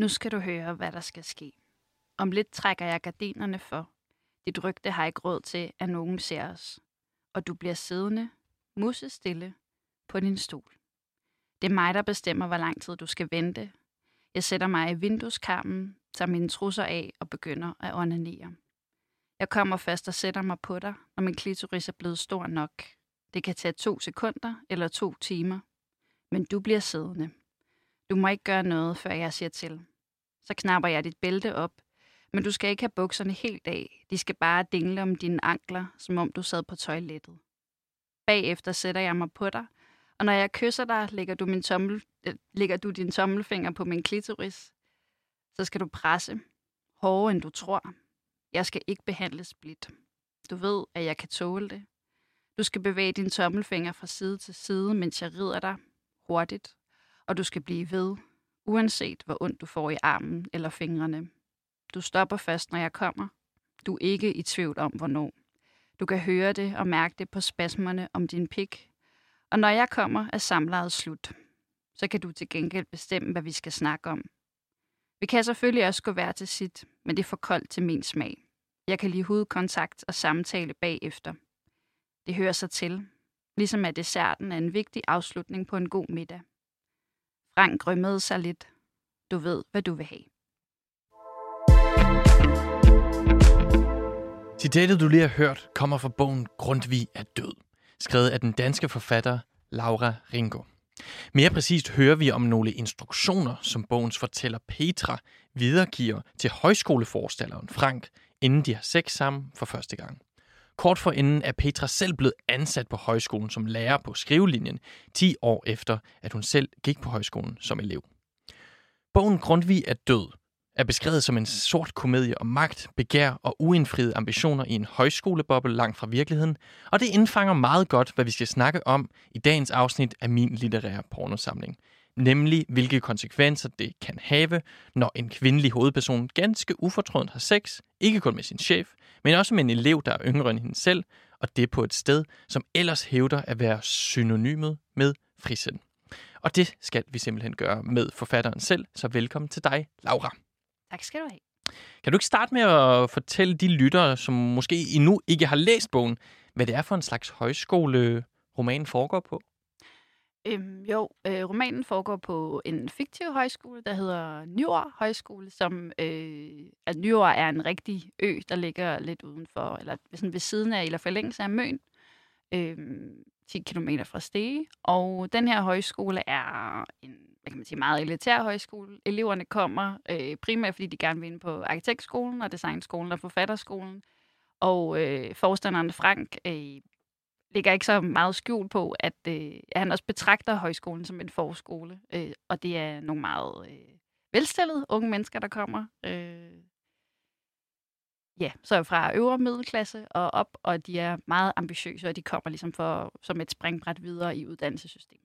Nu skal du høre, hvad der skal ske. Om lidt trækker jeg gardinerne for. Dit rygte har ikke råd til, at nogen ser os. Og du bliver siddende, musestille, på din stol. Det er mig, der bestemmer, hvor lang tid du skal vente. Jeg sætter mig i vindueskarmen, tager mine trusser af og begynder at onanere. Jeg kommer først og sætter mig på dig, når min klitoris er blevet stor nok. Det kan tage to sekunder eller to timer. Men du bliver siddende. Du må ikke gøre noget, før jeg siger til. Så knapper jeg dit bælte op, men du skal ikke have bukserne helt af. De skal bare dingle om dine ankler, som om du sad på toilettet. Bagefter sætter jeg mig på dig, og når jeg kysser dig, lægger du, min tommel, øh, lægger du din tommelfinger på min klitoris. Så skal du presse. Hårdere end du tror. Jeg skal ikke behandles blidt. Du ved, at jeg kan tåle det. Du skal bevæge din tommelfinger fra side til side, mens jeg rider dig hurtigt. Og du skal blive ved, uanset hvor ondt du får i armen eller fingrene. Du stopper først, når jeg kommer. Du er ikke i tvivl om, hvornår. Du kan høre det og mærke det på spasmerne om din pik. Og når jeg kommer, er samlejet slut. Så kan du til gengæld bestemme, hvad vi skal snakke om. Vi kan selvfølgelig også gå hver til sit, men det er for koldt til min smag. Jeg kan lide hudkontakt og samtale bagefter. Det hører sig til, ligesom at desserten er en vigtig afslutning på en god middag. Frank rømmede sig lidt. Du ved, hvad du vil have. Citatet, du lige har hørt, kommer fra bogen Grundtvig er død, skrevet af den danske forfatter Laura Ringo. Mere præcist hører vi om nogle instruktioner, som bogens fortæller Petra videregiver til højskoleforstalleren Frank, inden de har sex sammen for første gang. Kort for inden er Petra selv blevet ansat på højskolen som lærer på skrivelinjen, 10 år efter, at hun selv gik på højskolen som elev. Bogen Grundtvig er død er beskrevet som en sort komedie om magt, begær og uindfriede ambitioner i en højskoleboble langt fra virkeligheden, og det indfanger meget godt, hvad vi skal snakke om i dagens afsnit af min litterære pornosamling. Nemlig, hvilke konsekvenser det kan have, når en kvindelig hovedperson ganske ufortrødent har sex, ikke kun med sin chef, men også med en elev, der er yngre end hende selv, og det på et sted, som ellers hævder at være synonymet med frisind. Og det skal vi simpelthen gøre med forfatteren selv, så velkommen til dig, Laura. Tak skal du have. Kan du ikke starte med at fortælle de lyttere, som måske endnu ikke har læst bogen, hvad det er for en slags højskole romanen foregår på? Øhm, jo, øh, romanen foregår på en fiktiv højskole, der hedder Nyår Højskole, som øh, at Nyår er en rigtig ø, der ligger lidt udenfor, eller sådan ved siden af, eller forlængelse af Møn, øh, 10 km fra Stege. Og den her højskole er en hvad kan man sige, meget elitær højskole. Eleverne kommer øh, primært, fordi de gerne vil ind på arkitektskolen og designskolen og forfatterskolen. Og øh, forstanderen Frank øh, ligger ikke så meget skjul på, at øh, han også betragter højskolen som en forskole. Øh, og det er nogle meget øh, velstillede unge mennesker, der kommer. Øh, ja, så fra øvre middelklasse og op, og de er meget ambitiøse, og de kommer ligesom for, som et springbræt videre i uddannelsessystemet.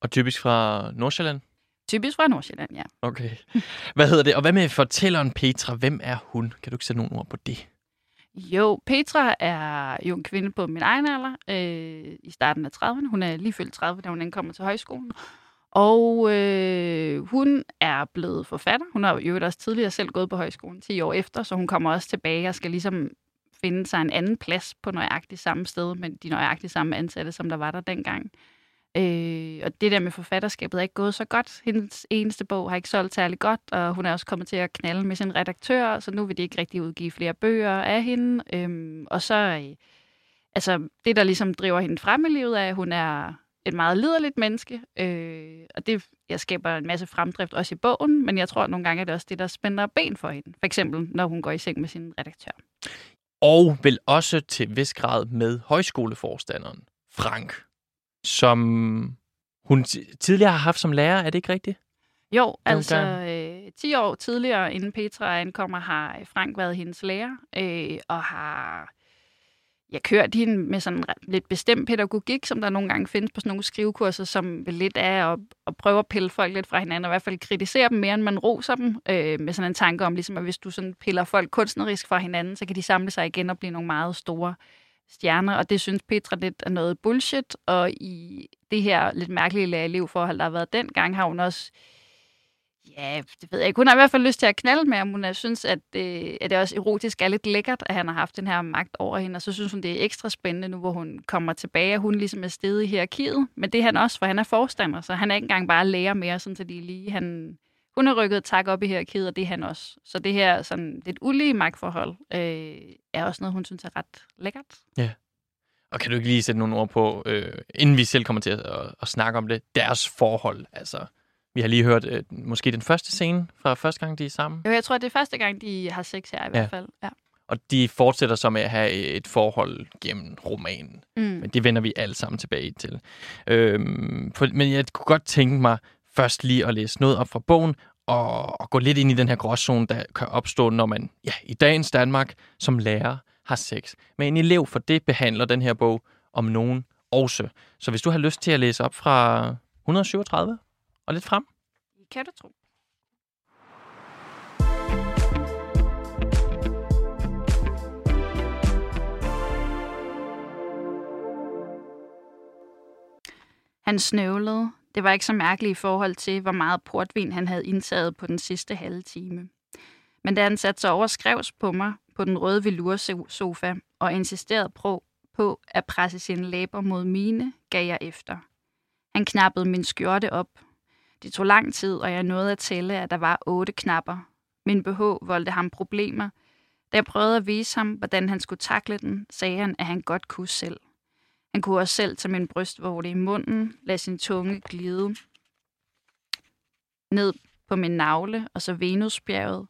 Og typisk fra Nordsjælland? Typisk fra Nordsjælland, ja. Okay. Hvad hedder det? Og hvad med fortælleren Petra? Hvem er hun? Kan du ikke sætte nogle ord på det? Jo, Petra er jo en kvinde på min egen alder, øh, i starten af 30'erne. Hun er lige fyldt 30, da hun ankommer til højskolen. Og øh, hun er blevet forfatter. Hun har jo også tidligere selv gået på højskolen 10 år efter, så hun kommer også tilbage og skal ligesom finde sig en anden plads på nøjagtigt samme sted, men de nøjagtigt samme ansatte, som der var der dengang. Øh, og det der med forfatterskabet er ikke gået så godt. Hendes eneste bog har ikke solgt særlig godt, og hun er også kommet til at knalde med sin redaktør, så nu vil de ikke rigtig udgive flere bøger af hende. Øh, og så, øh, altså det der ligesom driver hende frem i livet, er, at hun er et meget liderligt menneske, øh, og det jeg skaber en masse fremdrift også i bogen, men jeg tror at nogle gange er det også det, der spænder ben for hende. For eksempel, når hun går i seng med sin redaktør. Og vel også til vis grad med højskoleforstanderen, Frank, som hun tidligere har haft som lærer. Er det ikke rigtigt? Jo, altså øh, 10 år tidligere, inden Petra ankommer, har Frank været hendes lærer, øh, og har jeg kørt hende med sådan lidt bestemt pædagogik, som der nogle gange findes på sådan nogle skrivekurser, som lidt er at, at prøve at pille folk lidt fra hinanden, og i hvert fald kritisere dem mere, end man roser dem, øh, med sådan en tanke om, ligesom at hvis du sådan piller folk kunstnerisk fra hinanden, så kan de samle sig igen og blive nogle meget store stjerner, og det synes Petra lidt er noget bullshit, og i det her lidt mærkelige elevforhold, der har været dengang, har hun også Ja, det ved jeg ikke. Hun har i hvert fald lyst til at knalde med ham. Hun er, synes, at, øh, at det også erotisk er lidt lækkert, at han har haft den her magt over hende. Og så synes hun, det er ekstra spændende nu, hvor hun kommer tilbage, og hun ligesom er stedet i hierarkiet. Men det er han også, for han er forstander, så han er ikke engang bare lærer mere, sådan så de lige... Han, hun har rykket tak op i hierarkiet, og det er han også. Så det her sådan lidt ulige magtforhold øh, er også noget, hun synes er ret lækkert. Ja. Og kan du ikke lige sætte nogle ord på, øh, inden vi selv kommer til at, at, at snakke om det, deres forhold? Altså, vi har lige hørt øh, måske den første scene fra første gang, de er sammen. Jo, jeg tror, det er første gang, de har sex her i ja. hvert fald. Ja. Og de fortsætter så med at have et forhold gennem romanen. Mm. Men det vender vi alle sammen tilbage til. Øhm, for, men jeg kunne godt tænke mig først lige at læse noget op fra bogen, og, og gå lidt ind i den her gråzone, der kan opstå, når man ja, i dagens Danmark som lærer har sex med en elev, for det behandler den her bog om nogen også. Så hvis du har lyst til at læse op fra 137 og lidt frem. Kan du tro. Han snøvlede. Det var ikke så mærkeligt i forhold til, hvor meget portvin han havde indtaget på den sidste halve time. Men da han satte sig over skrevs på mig på den røde velursofa og insisterede på, på at presse sine læber mod mine, gav jeg efter. Han knappede min skjorte op. Det tog lang tid, og jeg nåede at tælle, at der var otte knapper. Min BH voldte ham problemer. Da jeg prøvede at vise ham, hvordan han skulle takle den, sagde han, at han godt kunne selv. Han kunne også selv tage min brystvorte i munden, lade sin tunge glide ned på min navle, og så Venusbjerget.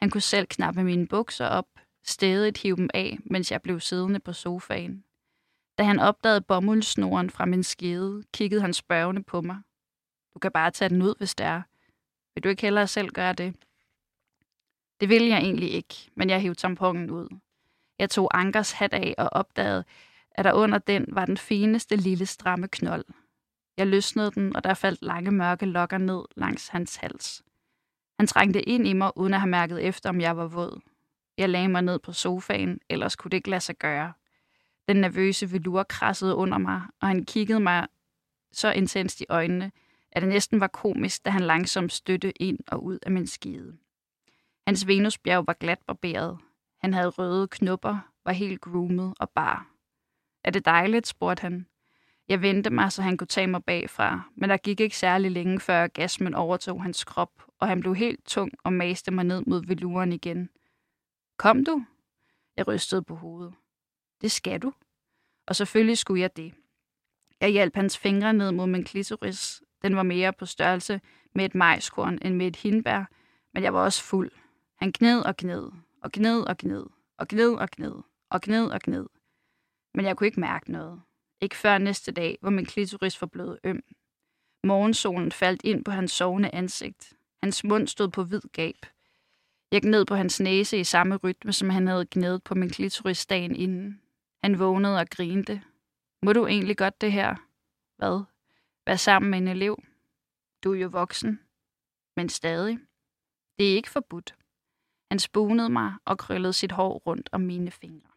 Han kunne selv knappe mine bukser op, stedigt hive dem af, mens jeg blev siddende på sofaen. Da han opdagede bomuldsnoren fra min skede, kiggede han spørgende på mig. Du kan bare tage den ud, hvis det er. Vil du ikke hellere selv gøre det? Det ville jeg egentlig ikke, men jeg hævde tamponen ud. Jeg tog Ankers hat af og opdagede, at der under den var den fineste lille stramme knold. Jeg løsnede den, og der faldt lange mørke lokker ned langs hans hals. Han trængte ind i mig, uden at have mærket efter, om jeg var våd. Jeg lagde mig ned på sofaen, ellers kunne det ikke lade sig gøre. Den nervøse velur krassede under mig, og han kiggede mig så intenst i øjnene, at det næsten var komisk, da han langsomt støtte ind og ud af min skide. Hans venusbjerg var glat barberet. Han havde røde knupper, var helt groomet og bar. Er det dejligt, spurgte han. Jeg vendte mig, så han kunne tage mig bagfra, men der gik ikke særlig længe, før gasmen overtog hans krop, og han blev helt tung og maste mig ned mod veluren igen. Kom du? Jeg rystede på hovedet. Det skal du. Og selvfølgelig skulle jeg det. Jeg hjalp hans fingre ned mod min klitoris. Den var mere på størrelse med et majskorn end med et hindbær, men jeg var også fuld. Han gned og gned, og gned og gned, og gned og gned, og gned og gned. Men jeg kunne ikke mærke noget. Ikke før næste dag, hvor min klitoris var blevet øm. Morgensolen faldt ind på hans sovende ansigt. Hans mund stod på hvid gab. Jeg gned på hans næse i samme rytme, som han havde gnedet på min klitoris dagen inden. Han vågnede og grinte. Må du egentlig godt det her? Hvad? Vær sammen med en elev? Du er jo voksen. Men stadig. Det er ikke forbudt. Han spunede mig og krøllede sit hår rundt om mine fingre.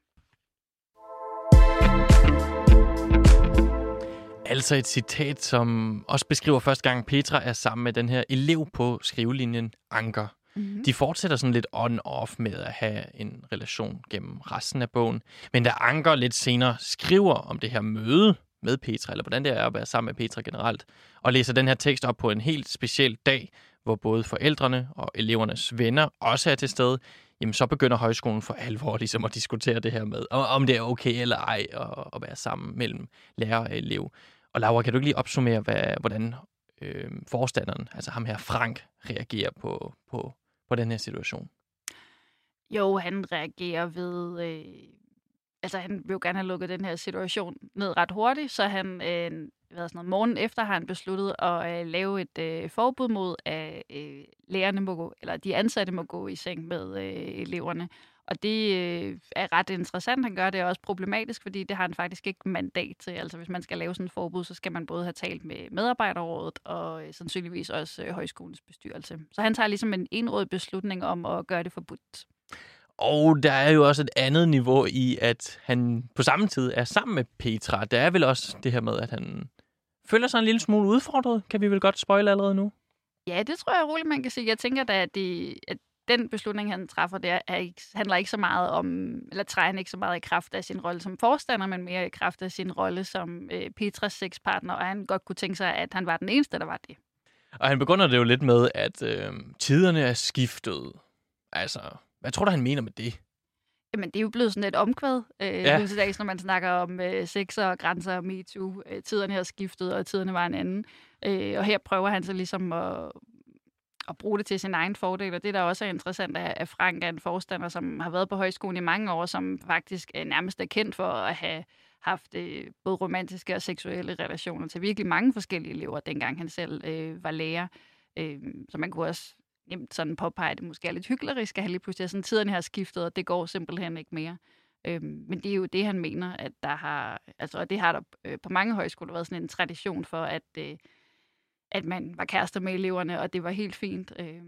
Altså et citat, som også beskriver første gang, Petra er sammen med den her elev på skrivelinjen Anker. Mm-hmm. De fortsætter sådan lidt on-off med at have en relation gennem resten af bogen. Men da Anker lidt senere skriver om det her møde med Petra, eller hvordan det er at være sammen med Petra generelt, og læser den her tekst op på en helt speciel dag, hvor både forældrene og elevernes venner også er til stede, jamen så begynder højskolen for alvor ligesom at diskutere det her med, om det er okay eller ej at, at være sammen mellem lærer og elev. Og Laura, kan du ikke lige opsummere, hvad, hvordan øh, forstanderen, altså ham her Frank, reagerer på, på, på den her situation? Jo, han reagerer ved... Øh, altså, han vil jo gerne have lukket den her situation ned ret hurtigt, så han... Øh, hvad sådan noget, morgen efter har han besluttet at øh, lave et øh, forbud mod, at øh, lærerne må gå, eller de ansatte må gå i seng med øh, eleverne. Og det øh, er ret interessant, han gør det er også problematisk, fordi det har han faktisk ikke mandat til. Altså hvis man skal lave sådan et forbud, så skal man både have talt med medarbejderrådet og øh, sandsynligvis også øh, højskolens bestyrelse. Så han tager ligesom en enråd beslutning om at gøre det forbudt. Og der er jo også et andet niveau i, at han på samme tid er sammen med Petra. Der er vel også det her med, at han føler sig en lille smule udfordret. Kan vi vel godt spoile allerede nu? Ja, det tror jeg roligt, man kan sige. Jeg tænker da, at, det, at den beslutning, han træffer, det er ikke, handler ikke så meget om, eller træder ikke så meget i kraft af sin rolle som forstander, men mere i kraft af sin rolle som øh, Petras sexpartner, og han godt kunne tænke sig, at han var den eneste, der var det. Og han begynder det jo lidt med, at øh, tiderne er skiftet. Altså, hvad tror du, han mener med det? Jamen, det er jo blevet sådan et omkvæd øh, Ja. til dags, når man snakker om øh, sex og grænser og MeToo. Øh, tiderne har skiftet, og tiderne var en anden. Øh, og her prøver han så ligesom at, at bruge det til sin egen fordel. Og det, der også er interessant, er, at Frank er en forstander, som har været på højskolen i mange år, som faktisk øh, nærmest er kendt for at have haft øh, både romantiske og seksuelle relationer til virkelig mange forskellige elever, dengang han selv øh, var lærer. Øh, så man kunne også nemt sådan påpege, at det måske er lidt hyklerisk, at han lige pludselig er sådan, tiderne har skiftet, og det går simpelthen ikke mere. Øhm, men det er jo det, han mener, at der har, altså, og det har der øh, på mange højskoler været sådan en tradition for, at, øh, at man var kærester med eleverne, og det var helt fint. Øh,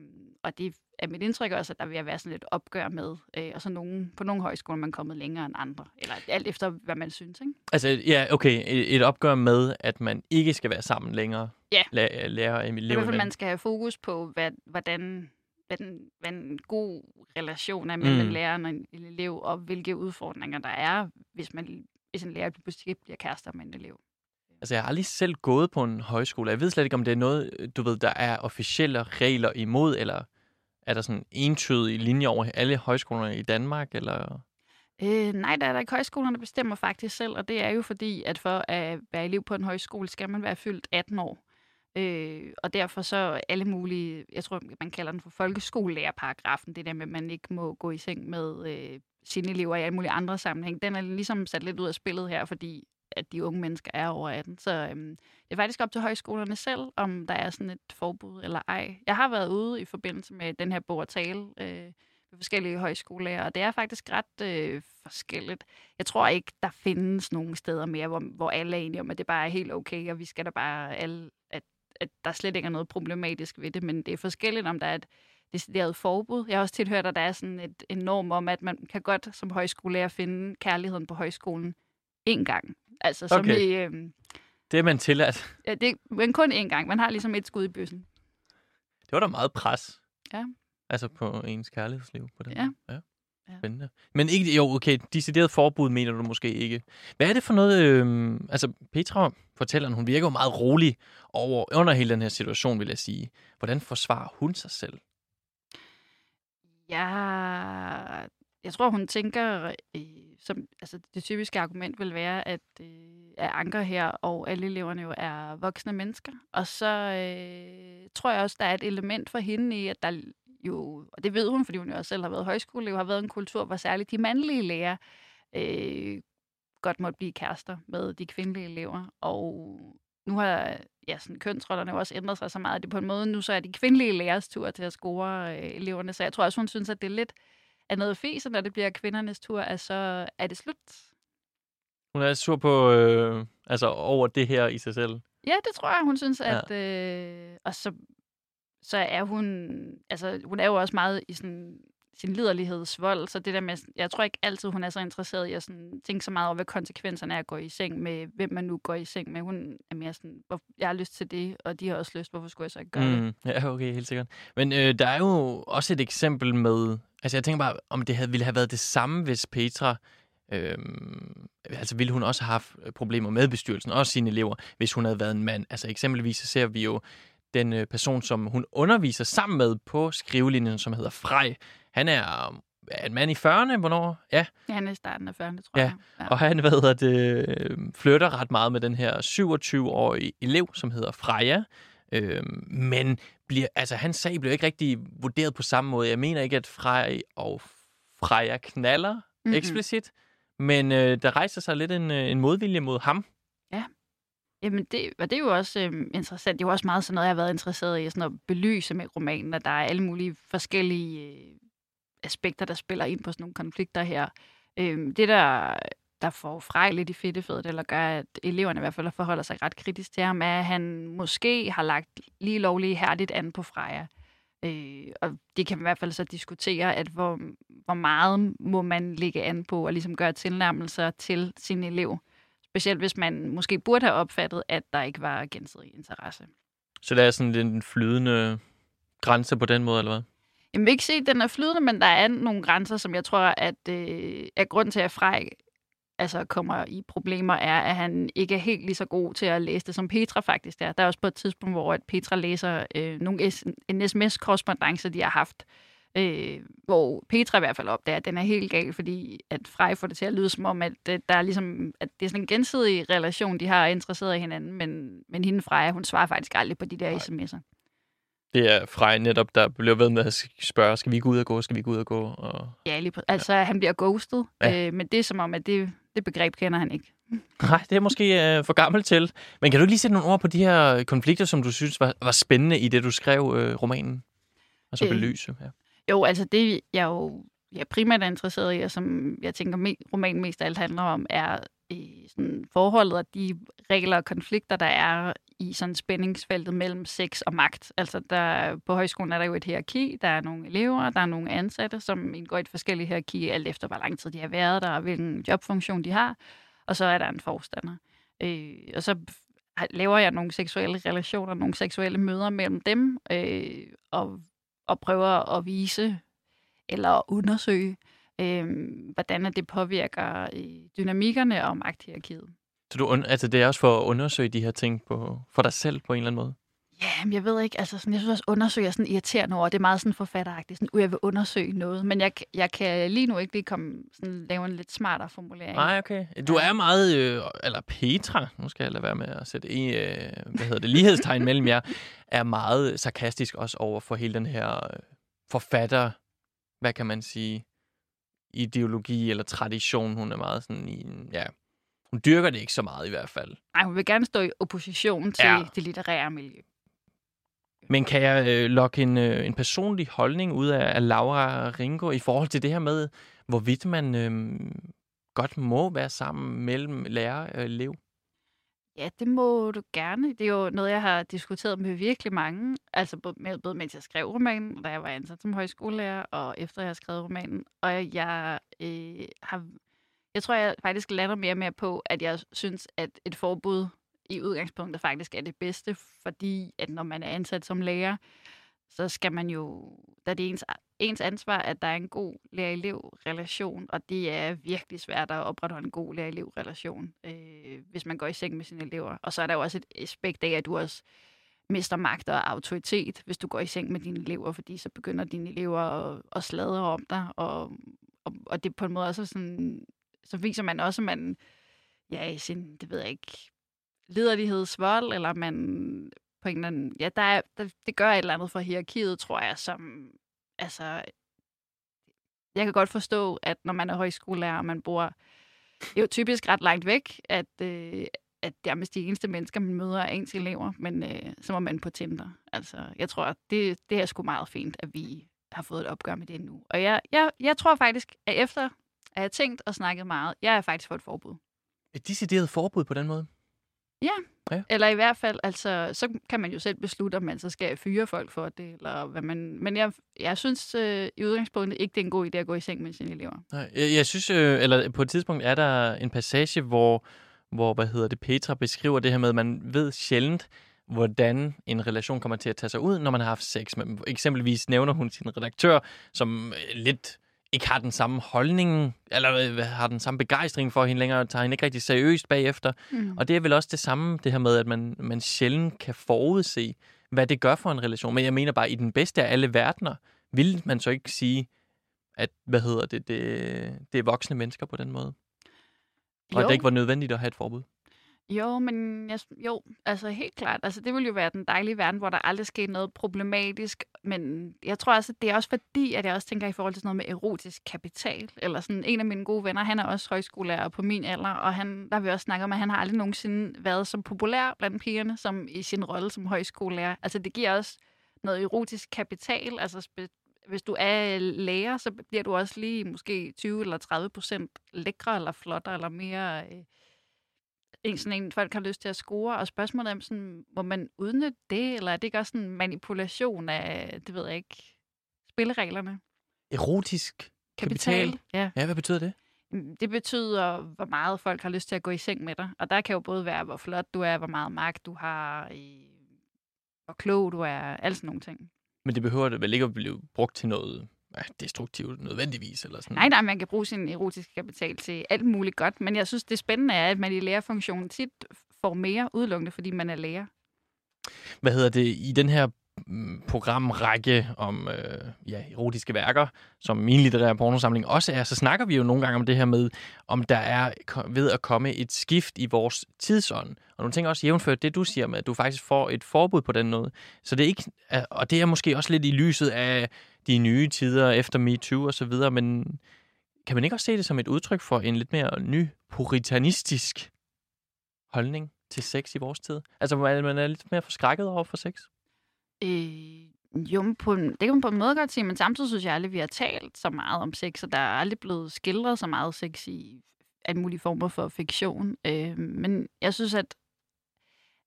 og det er mit indtryk også, at der vil være sådan et opgør med, øh, og så nogen, på nogle højskoler er man kommet længere end andre, eller alt efter, hvad man synes, ikke? Altså, ja, okay, et, et opgør med, at man ikke skal være sammen længere. Ja. La- lærer I hvert eleverne. fald, man skal have fokus på, hvad, hvordan hvad, den, hvad en god relation er mellem Mm. en lærer og en elev, og hvilke udfordringer der er, hvis, man, hvis en lærer pludselig bliver kærester med en elev. Altså, jeg har aldrig selv gået på en højskole. Jeg ved slet ikke, om det er noget, du ved, der er officielle regler imod, eller er der sådan entydige linjer over alle højskolerne i Danmark, eller... Øh, nej, der er der ikke. Højskolerne bestemmer faktisk selv, og det er jo fordi, at for at være elev på en højskole, skal man være fyldt 18 år. Øh, og derfor så alle mulige, jeg tror, man kalder den for folkeskolelærerparagrafen, det der med, at man ikke må gå i seng med øh, sine elever i alle mulige andre sammenhæng. Den er ligesom sat lidt ud af spillet her, fordi at de unge mennesker er over 18. Så øhm, det er faktisk op til højskolerne selv, om der er sådan et forbud eller ej. Jeg har været ude i forbindelse med den her bog og tale øh, med forskellige højskoler, og det er faktisk ret øh, forskelligt. Jeg tror ikke, der findes nogen steder mere, hvor, hvor alle er enige om, at det bare er helt okay, og vi skal da bare alle, at, at der slet ikke er noget problematisk ved det, men det er forskelligt, om der er et decideret forbud. Jeg har også tilhørt, at der er sådan et, en norm om, at man kan godt som højskolelærer finde kærligheden på højskolen en gang. Altså som Okay. i, øh, Det er man tilladt. ja, det, men kun én gang. Man har ligesom et skud i bøssen. Det var da meget pres. Ja. Altså på ens kærlighedsliv på den Ja. ja. Ja. Spændende. Men ikke, jo, okay, decideret forbud mener du måske ikke. Hvad er det for noget, øh, altså Petra, fortælleren, hun virker jo meget rolig over, under hele den her situation, vil jeg sige. Hvordan forsvarer hun sig selv? Ja, jeg tror, hun tænker, øh, som, altså det typiske argument vil være, at, øh, at Anker her og alle eleverne jo er voksne mennesker. Og så øh, tror jeg også, der er et element for hende i, at der jo, og det ved hun, fordi hun jo også selv har været højskoleelev, har været en kultur, hvor særligt de mandlige lærer øh, godt måtte blive kærester med de kvindelige elever. Og nu har ja, sådan, kønsrollerne jo også ændret sig så meget, at det på en måde nu så er de kvindelige lærers tur til at score øh, eleverne. Så jeg tror også, hun synes, at det er lidt af noget fæs, når det bliver kvindernes tur, at så er det slut. Hun er sur på, øh, altså over det her i sig selv. Ja, det tror jeg, hun synes, at... Øh, og så, så er hun... Altså, hun er jo også meget i sådan sin liderlighedsvold, så det der med, jeg tror ikke altid, hun er så interesseret i at sådan, tænke så meget over, hvad konsekvenserne er at gå i seng med, hvem man nu går i seng med. Hun er mere sådan, hvor, jeg har lyst til det, og de har også lyst, hvorfor skulle jeg så ikke gøre det? Mm, ja, okay, helt sikkert. Men øh, der er jo også et eksempel med... Altså, jeg tænker bare, om det havde, ville have været det samme, hvis Petra... Øhm, altså, ville hun også have haft problemer med bestyrelsen, også sine elever, hvis hun havde været en mand. Altså, eksempelvis så ser vi jo den øh, person, som hun underviser sammen med på skrivelinjen, som hedder Frej. Han er øh, en mand i 40'erne, hvornår? Ja, Ja, han er i starten af 40'erne, tror Ja, jeg. Ja. og han hvad hedder det, øh, flytter ret meget med den her 27-årige elev, som hedder Freja. Øh, men bliver, altså, hans sag blev ikke rigtig vurderet på samme måde. Jeg mener ikke, at Frej og Freja knaller Mhm. mm-hmm. eksplicit, men øh, der rejser sig lidt en, øh, en modvilje mod ham. Jamen, det, og det er jo også øhm, interessant. Det er jo også meget sådan noget, jeg har været interesseret i, sådan at belyse med romanen, at der er alle mulige forskellige øh, aspekter, der spiller ind på sådan nogle konflikter her. Øhm, det, der, der får Frej lidt i fedtefedet, eller gør, at eleverne i hvert fald forholder sig ret kritisk til ham, er, at han måske har lagt lige lovligt hærdigt an på Freja. Øh, og det kan man i hvert fald så diskutere, at hvor, hvor meget må man lægge an på at ligesom gøre tilnærmelser til sin elev. Specielt hvis man måske burde have opfattet, at der ikke var gensidig interesse. Så der er sådan en flydende grænse på den måde, eller hvad? Jeg vil ikke se, at den er flydende, men der er nogle grænser, som jeg tror, at, øh, at grund til, at Frej altså, kommer i problemer, er, at han ikke er helt lige så god til at læse det, som Petra faktisk er. Der er også på et tidspunkt, hvor at Petra læser øh, nogle en sms-korrespondence, de har haft, øh, hvor Petra i hvert fald opdager, at den er helt gal, fordi at Frej får det til at lyde som om, at, øh, der er ligesom, at det er sådan en gensidig relation, de har interesseret i hinanden, men, men hende Freja, hun svarer faktisk aldrig på de der Nej. sms'er. Det er Frej netop, der bliver ved med at spørge, skal vi gå ud og gå, skal vi gå ud og gå? Og... Ja, lige på, altså han bliver ghostet, Ja. ja. øh, men det er som om, at det, det begreb kender han ikke. Nej, det er måske øh, for gammelt til. Men kan du lige sætte nogle ord på de her konflikter, som du synes var, var spændende i det, du skrev øh, romanen? Altså Øh. belyse. Ja. Jo, altså det, jeg jo jeg er primært er interesseret i, og som jeg tænker, romanen mest af alt handler om, er øh, sådan forholdet og de regler og konflikter, der er i sådan spændingsfeltet mellem sex og magt. Altså der, på højskolen er der jo et hierarki, der er nogle elever, der er nogle ansatte, som indgår i et forskelligt hierarki, alt efter hvor lang tid de har været der, og hvilken jobfunktion de har. Og så er der en forstander. Øh, og så laver jeg nogle seksuelle relationer, nogle seksuelle møder mellem dem, øh, og, og prøver at vise eller undersøge, øh, hvordan det påvirker øh, dynamikkerne og magthierarkiet. Så du, altså, det er også for at undersøge de her ting på, for dig selv på en eller anden måde? Ja, men jeg ved ikke, altså sådan, jeg synes også, undersøge er sådan irriterende ord. Det er meget sådan forfatteragtigt, sådan, uh, jeg vil undersøge noget, men jeg, jeg kan lige nu ikke lige komme, sådan, lave en lidt smartere formulering. Nej, okay. Du er meget, øh, eller Petra, nu skal jeg lade være med at sætte en, øh, hvad hedder det, lighedstegn mellem jer, er meget sarkastisk også over for hele den her øh, forfatter, hvad kan man sige, ideologi eller tradition. Hun er meget sådan i ja, hun dyrker det ikke så meget i hvert fald. Nej, hun vil gerne stå i opposition til ja. det litterære miljø. Men kan jeg øh, lokke en, øh, en personlig holdning ud af, af Laura Ringo i forhold til det her med, hvorvidt man øh, godt må være sammen mellem lærer øh, og elev? Ja, det må du gerne. Det er jo noget, jeg har diskuteret med virkelig mange. Altså både, med, både mens jeg skrev romanen, da jeg var ansat som højskolelærer, og efter jeg har skrevet romanen. Og jeg øh, har... Jeg tror, jeg faktisk lander mere og mere på, at jeg synes, at et forbud i udgangspunktet faktisk er det bedste, fordi at når man er ansat som lærer, så skal man jo, da det er ens, ens ansvar, at der er en god lærer-elev-relation, og det er virkelig svært at opretholde en god lærer-elev-relation, øh, hvis man går i seng med sine elever. Og så er der jo også et aspekt af, at du også mister magt og autoritet, hvis du går i seng med dine elever, fordi så begynder dine elever at, at sladre om dig, og, og, og det på en måde også sådan, så viser man også, at man, ja, i sin, det ved jeg ikke, liderlighedsvold, eller man på en eller anden... Ja, der er, der, det gør et eller andet for hierarkiet, tror jeg, som... Altså, jeg kan godt forstå, at når man er højskolelærer, og man bor jo typisk ret langt væk, at, øh, at nærmest de eneste mennesker, man møder, er ens elever, men øh, så må man på Tinder. Altså, jeg tror, at det, det er sgu meget fint, at vi har fået et opgør med det nu. Og jeg, jeg, jeg tror faktisk, at efter at jeg har tænkt og snakket meget, jeg er faktisk for et forbud. Et decideret forbud på den måde? Eller i hvert fald, altså, så kan man jo selv beslutte, om man så skal fyre folk for det, eller hvad man... Men jeg, jeg synes øh, i udgangspunktet ikke, det er en god idé at gå i seng med sine elever. Nej, jeg, jeg synes, øh, eller på et tidspunkt er der en passage, hvor, hvor hvad hedder det, Petra beskriver det her med, at man ved sjældent, hvordan en relation kommer til at tage sig ud, når man har haft sex med dem. Eksempelvis nævner hun sin redaktør, som øh, lidt ikke har den samme holdning, eller øh, har den samme begejstring for hende længere, og tager hende ikke rigtig seriøst bagefter. Mm. Og det er vel også det samme, det her med, at man, man sjældent kan forudse, hvad det gør for en relation. Men jeg mener bare, i den bedste af alle verdener, vil man så ikke sige, at, hvad hedder det, det, det er voksne mennesker på den måde? Og at Jo. det ikke var nødvendigt at have et forbud? Jo, men jeg, jo, altså helt klart. Altså, det ville jo være den dejlige verden, hvor der aldrig sker noget problematisk. Men jeg tror også, at det er også fordi, at jeg også tænker i forhold til sådan noget med erotisk kapital. Eller sådan en af mine gode venner, han er også højskolelærer på min alder, og han, der har også snakket om, at han har aldrig nogensinde været så populær blandt pigerne, som i sin rolle som højskolelærer. Altså, det giver også noget erotisk kapital. Altså, hvis du er øh, lærer, så bliver du også lige måske 20 eller 30 procent lækre eller flottere eller mere... Øh, en, sådan en, folk har lyst til at score, og spørgsmålet er, sådan, må man udnytte det, eller er det ikke også en manipulation af, det ved jeg ikke, spillereglerne? Erotisk kapital? Ja. Ja, hvad betyder det? Mm, Det betyder, hvor meget folk har lyst til at gå i seng med dig. Og der kan jo både være, hvor flot du er, hvor meget magt du har, i, hvor klog du er, alt sådan nogle ting. Men det behøver det vel ikke at blive brugt til noget destruktivt nødvendigvis? Eller sådan. Nej, nej, man kan bruge sin erotiske kapital til alt muligt godt, men jeg synes, det spændende er, at man i lærerfunktionen tit får mere udelukkende, fordi man er lærer. Hvad hedder det? I den her mm, programrække om øh, ja, erotiske værker, som min litterære pornosamling også er, så snakker vi jo nogle gange om det her med, om der er ved at komme et skift i vores tidsånd. Og nogle ting også jævnført det, du siger med, at du faktisk får et forbud på den noget. Så det er ikke, og det er måske også lidt i lyset af de nye tider efter MeToo og så videre, men kan man ikke også se det som et udtryk for en lidt mere ny puritanistisk holdning til sex i vores tid? Altså, man er lidt mere forskrækket over for sex? Øh, jo, på en, det kan man på en måde godt sige, men samtidig synes jeg aldrig, vi har talt så meget om sex, og der er aldrig blevet skildret så meget sex i alle mulige former for fiktion. Øh, men jeg synes, at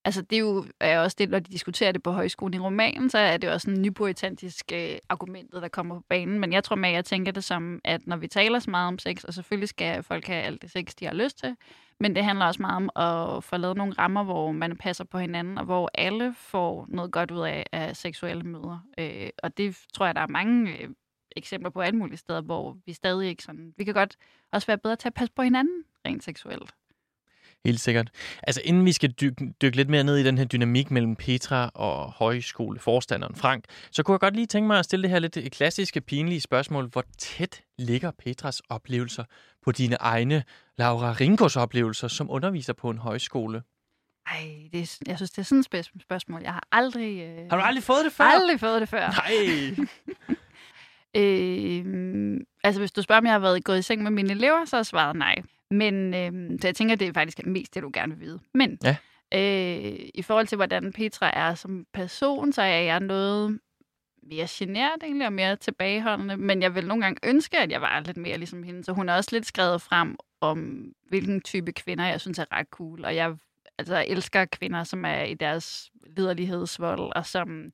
altså, det er jo er også det, når de diskuterer det på højskolen i romanen, så er det også en nypoetantisk øh, argumentet, der kommer på banen. Men jeg tror med, at jeg tænker det som, at når vi taler så meget om sex, og selvfølgelig skal folk have alt det sex, de har lyst til, men det handler også meget om at få lavet nogle rammer, hvor man passer på hinanden, og hvor alle får noget godt ud af, af seksuelle møder. Øh, og det tror jeg, der er mange øh, eksempler på alle mulige steder, hvor vi stadig ikke sådan... Vi kan godt også være bedre til at passe på hinanden rent seksuelt. Helt sikkert. Altså inden vi skal dykke, dykke lidt mere ned i den her dynamik mellem Petra og højskoleforstanderen Frank, så kunne jeg godt lige tænke mig at stille det her lidt klassiske, pinlige spørgsmål. Hvor tæt ligger Petras oplevelser på dine egne Laura Ringos oplevelser som underviser på en højskole? Ej, det er, jeg synes, det er sådan et spørgsmål. Jeg har aldrig... Øh, har du aldrig fået det før? Aldrig fået det før. Nej! øh, altså, hvis du spørger, om jeg har været gået i seng med mine elever, så er svaret nej. Men øh, så jeg tænker, det er faktisk mest det, du gerne vil vide. Men ja. øh, i forhold til, hvordan Petra er som person, så er jeg noget mere generet egentlig, og mere tilbageholdende. Men jeg vil nogle gange ønske, at jeg var lidt mere ligesom hende. Så hun er også lidt skrevet frem om, hvilken type kvinder, jeg synes er ret cool. Og jeg altså, elsker kvinder, som er i deres liderlighedsvold, og som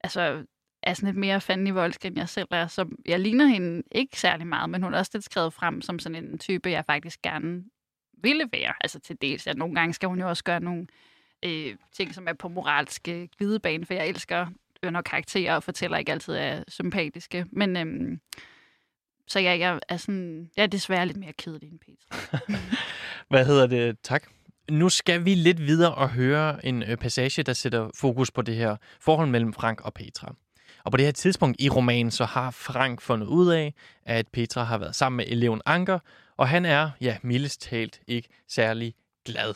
altså, er sådan lidt mere fanden i voldsk, end jeg selv er. Så jeg ligner hende ikke særlig meget, men hun er også lidt skrevet frem som sådan en type, jeg faktisk gerne ville være. Altså til dels, at nogle gange skal hun jo også gøre nogle øh, ting, som er på moralske glidebane, for jeg elsker, når karakterer og fortæller ikke altid er sympatiske. Men øhm, så jeg, jeg, er sådan, jeg er desværre lidt mere kedelig end Peter. Hvad hedder det? Tak. Nu skal vi lidt videre og høre en øh, passage, der sætter fokus på det her forhold mellem Frank og Petra. Og på det her tidspunkt i romanen, så har Frank fundet ud af, at Petra har været sammen med eleven Anker, og han er, ja, mildest talt ikke særlig glad.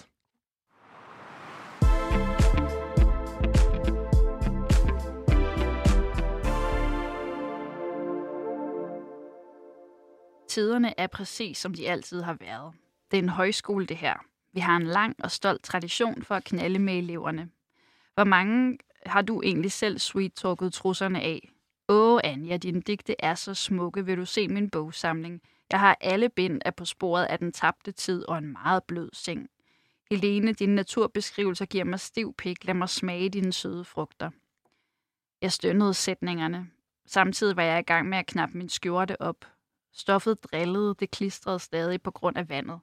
Tiderne er præcis, som de altid har været. Det er en højskole, det her. Vi har en lang og stolt tradition for at knalde med eleverne. Hvor mange har du egentlig selv sweet-talket trusserne af? Åh, Anja, dine digte er så smukke. Vil du se min bogsamling? Jeg har alle bind af på sporet af den tabte tid og en meget blød seng. Helene, dine naturbeskrivelser giver mig stiv pik. Lad mig smage dine søde frugter. Jeg stønnede sætningerne. Samtidig var jeg i gang med at knappe min skjorte op. Stoffet drillede, det klistrede stadig på grund af vandet.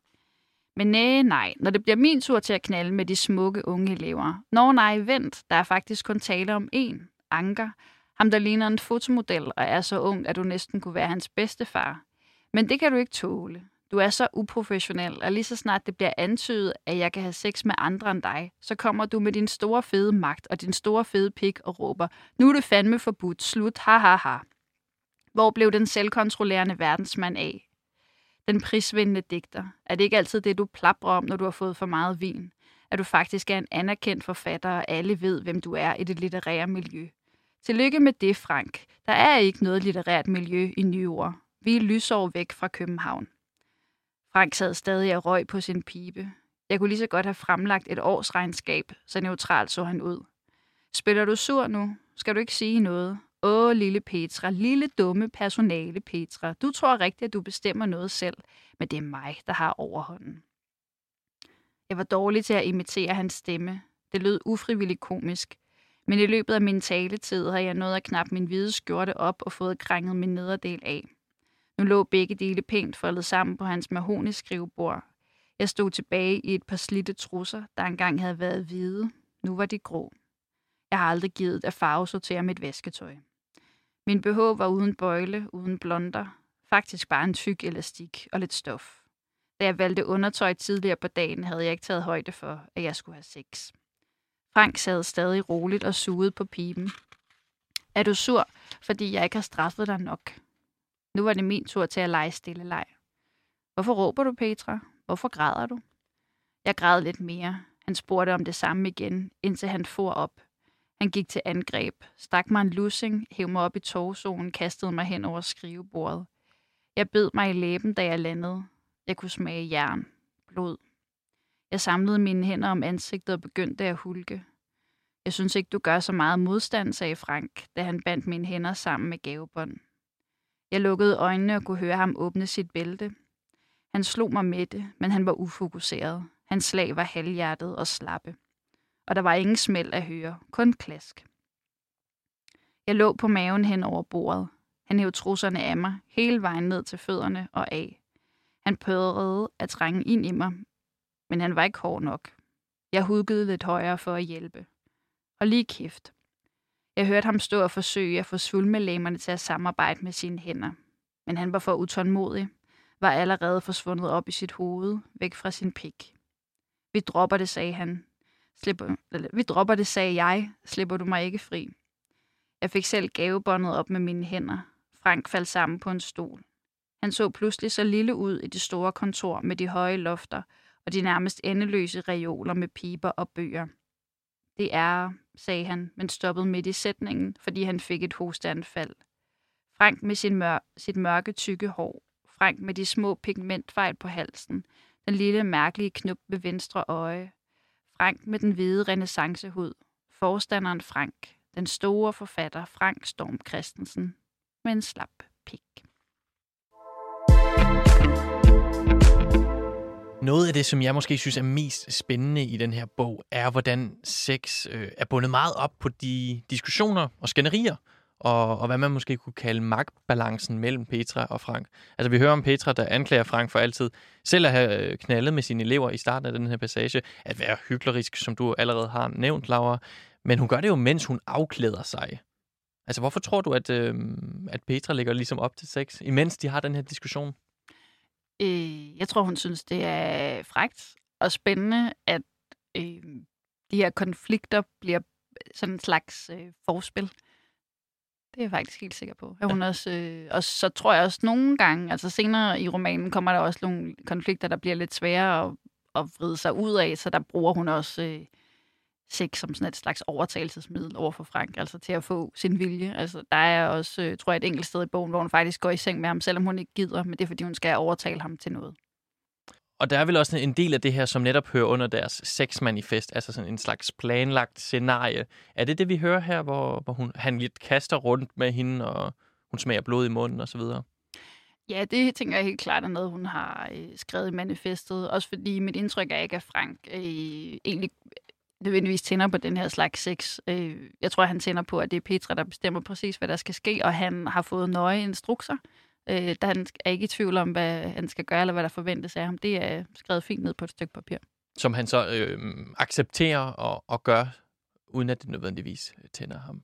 Men nej, nej, når det bliver min tur til at knalde med de smukke unge elever. Nå nej, vent, der er faktisk kun tale om én, Anker. Ham, der ligner en fotomodel og er så ung, at du næsten kunne være hans bedste far. Men det kan du ikke tåle. Du er så uprofessionel, og lige så snart det bliver antydet, at jeg kan have sex med andre end dig, så kommer du med din store fede magt og din store fede pik og råber, nu er det fandme forbudt, slut, ha ha ha. Hvor blev den selvkontrollerende verdensmand af? Den prisvindende digter? Er det ikke altid det, du plapper om, når du har fået for meget vin? At du faktisk er en anerkendt forfatter, og alle ved, hvem du er i det litterære miljø. Tillykke med det, Frank. Der er ikke noget litterært miljø i nyår. Vi er lysår væk fra København. Frank sad stadig og røg på sin pibe. Jeg kunne lige så godt have fremlagt et årsregnskab, så neutralt så han ud. Spiller du sur nu? Skal du ikke sige noget? Åh, lille Petra, lille dumme personale Petra. Du tror rigtigt, at du bestemmer noget selv, men det er mig, der har overhånden. Jeg var dårlig til at imitere hans stemme. Det lød ufrivilligt komisk. Men i løbet af min taletid har jeg nået at knappe min hvide skjorte op og fået krænget min nederdel af. Nu lå begge dele pænt foldet sammen på hans mahoni-skrivebord. Jeg stod tilbage i et par slitte trusser, der engang havde været hvide. Nu var de grå. Jeg har aldrig givet at farvesortere mit vasketøj. Min BH var uden bøjle, uden blonder. Faktisk bare en tyk elastik og lidt stof. Da jeg valgte undertøj tidligere på dagen, havde jeg ikke taget højde for, at jeg skulle have sex. Frank sad stadig roligt og sugede på pipen. Er du sur, fordi jeg ikke har straffet dig nok? Nu var det min tur til at lege stille leg. Hvorfor råber du, Petra? Hvorfor græder du? Jeg græd lidt mere. Han spurgte om det samme igen, indtil han for op. Han gik til angreb, stak mig en lussing, hæv mig op i torsonen, kastede mig hen over skrivebordet. Jeg bed mig i læben, da jeg landede. Jeg kunne smage jern, blod. Jeg samlede mine hænder om ansigtet og begyndte at hulke. Jeg synes ikke, du gør så meget modstand, sagde Frank, da han bandt mine hænder sammen med gavebånd. Jeg lukkede øjnene og kunne høre ham åbne sit bælte. Han slog mig med det, men han var ufokuseret. Hans slag var halvhjertet og slappe. Og der var ingen smæld at høre, kun klask. Jeg lå på maven hen over bordet. Han hævde trusserne af mig, hele vejen ned til fødderne og af. Han prøvede at trænge ind i mig, men han var ikke hård nok. Jeg hudgede lidt højere for at hjælpe. Og lige kæft. Jeg hørte ham stå og forsøge at få svulmelæmerne til at samarbejde med sine hænder. Men han var for utålmodig, var allerede forsvundet op i sit hoved, væk fra sin pik. Vi dropper det, sagde han. Slipper, eller, vi dropper det, sagde jeg. Slipper du mig ikke fri? Jeg fik selv gavebåndet op med mine hænder. Frank faldt sammen på en stol. Han så pludselig så lille ud i det store kontor med de høje lofter og de nærmest endeløse reoler med piber og bøger. Det er, sagde han, men stoppede midt i sætningen, fordi han fik et hosteanfald. Frank med sin mør- sit mørke, tykke hår. Frank med de små pigmentfejl på halsen. Den lille, mærkelige knup ved venstre øje. Frank med den hvide renaissancehud. Forstanderen Frank. Den store forfatter Frank Storm Christensen. Med en slap pik. Noget af det, som jeg måske synes er mest spændende i den her bog, er, hvordan sex øh, er bundet meget op på de diskussioner og skænderier, og, og hvad man måske kunne kalde magtbalancen mellem Petra og Frank. Altså vi hører om Petra, der anklager Frank for altid selv at have øh, knaldet med sine elever i starten af den her passage, at være hyklerisk, som du allerede har nævnt, Laura. Men hun gør det jo, mens hun afklæder sig. Altså hvorfor tror du, at, øh, at Petra ligger ligesom op til sex, imens de har den her diskussion? Øh, jeg tror, hun synes, det er frægt og spændende, at øh, de her konflikter bliver sådan en slags øh, forspil. Det er jeg faktisk helt sikker på. At hun ja. også, øh, og så tror jeg også nogle gange, altså senere i romanen, kommer der også nogle konflikter, der bliver lidt svære at, at vride sig ud af, så der bruger hun også øh, sex som sådan et slags overtagelsesmiddel over for Frank, altså til at få sin vilje. Altså, der er også, øh, tror jeg, et enkelt sted i bogen, hvor hun faktisk går i seng med ham, selvom hun ikke gider, men det er, fordi hun skal overtale ham til noget. Og der er vel også en del af det her, som netop hører under deres sexmanifest, altså sådan en slags planlagt scenarie. Er det det, vi hører her, hvor, hvor hun, han lidt kaster rundt med hende, og hun smager blod i munden osv.? Ja, det tænker jeg helt klart er noget, hun har øh, skrevet i manifestet. Også fordi mit indtryk er ikke, at Frank øh, egentlig nødvendigvis tænder på den her slags sex. Øh, jeg tror, han tænder på, at det er Petra, der bestemmer præcis, hvad der skal ske, og han har fået nøje instrukser. Øh, der han er ikke i tvivl om, hvad han skal gøre, eller hvad der forventes af ham. Det er skrevet fint ned på et stykke papir. Som han så øh, accepterer og, og gør, uden at det nødvendigvis tænder ham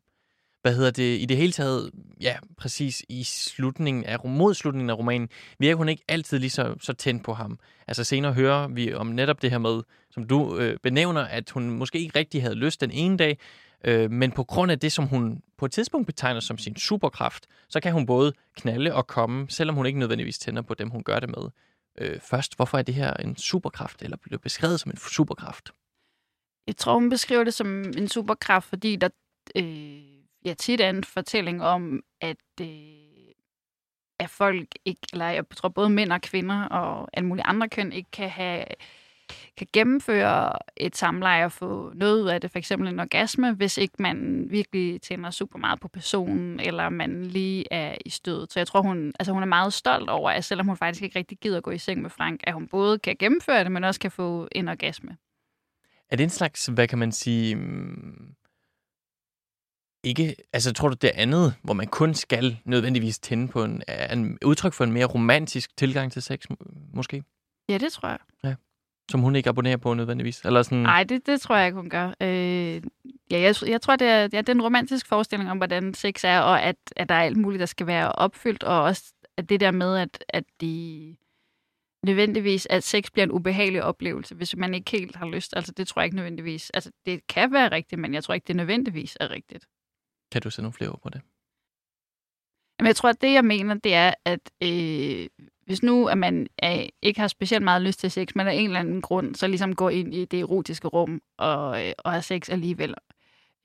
hvad hedder det, i det hele taget, ja, præcis i slutningen af, mod slutningen af romanen, virker hun ikke altid lige så, så tændt på ham. Altså senere hører vi om netop det her med, som du øh, benævner, at hun måske ikke rigtig havde lyst den ene dag, øh, men på grund af det, som hun på et tidspunkt betegner som sin superkraft, så kan hun både knalde og komme, selvom hun ikke nødvendigvis tænder på dem, hun gør det med. Øh, først, hvorfor er det her en superkraft, eller bliver beskrevet som en superkraft? Jeg tror, hun beskriver det som en superkraft, fordi der... Øh ja, tit er en fortælling om, at, øh, at folk ikke, eller jeg tror både mænd og kvinder og alle mulige andre køn ikke kan have kan gennemføre et samleje og få noget ud af det, for eksempel en orgasme, hvis ikke man virkelig tænder super meget på personen, eller man lige er i stødet. Så jeg tror, hun, altså hun er meget stolt over, at selvom hun faktisk ikke rigtig gider gå i seng med Frank, at hun både kan gennemføre det, men også kan få en orgasme. Er det en slags, hvad kan man sige, mm, ikke, altså tror du det andet, hvor man kun skal nødvendigvis tænde på en, en udtryk for en mere romantisk tilgang til sex, måske? Ja, det tror jeg. Ja. Som hun ikke abonnerer på nødvendigvis? Eller sådan... Nej, det, det tror jeg ikke, hun gør. Øh, ja, jeg, jeg tror, det er, ja, det er en romantisk forestilling om, hvordan sex er, og at, at der er alt muligt, der skal være opfyldt, og også at det der med, at, at de nødvendigvis, at sex bliver en ubehagelig oplevelse, hvis man ikke helt har lyst. Altså, det tror jeg ikke nødvendigvis. Altså, det kan være rigtigt, men jeg tror ikke, det nødvendigvis er rigtigt. Kan du sætte nogle flere ord på det? Jamen, jeg tror, at det, jeg mener, det er, at øh, hvis nu at man øh, ikke har specielt meget lyst til sex, men af en eller anden grund, så ligesom går ind i det erotiske rum og, øh, og har sex alligevel,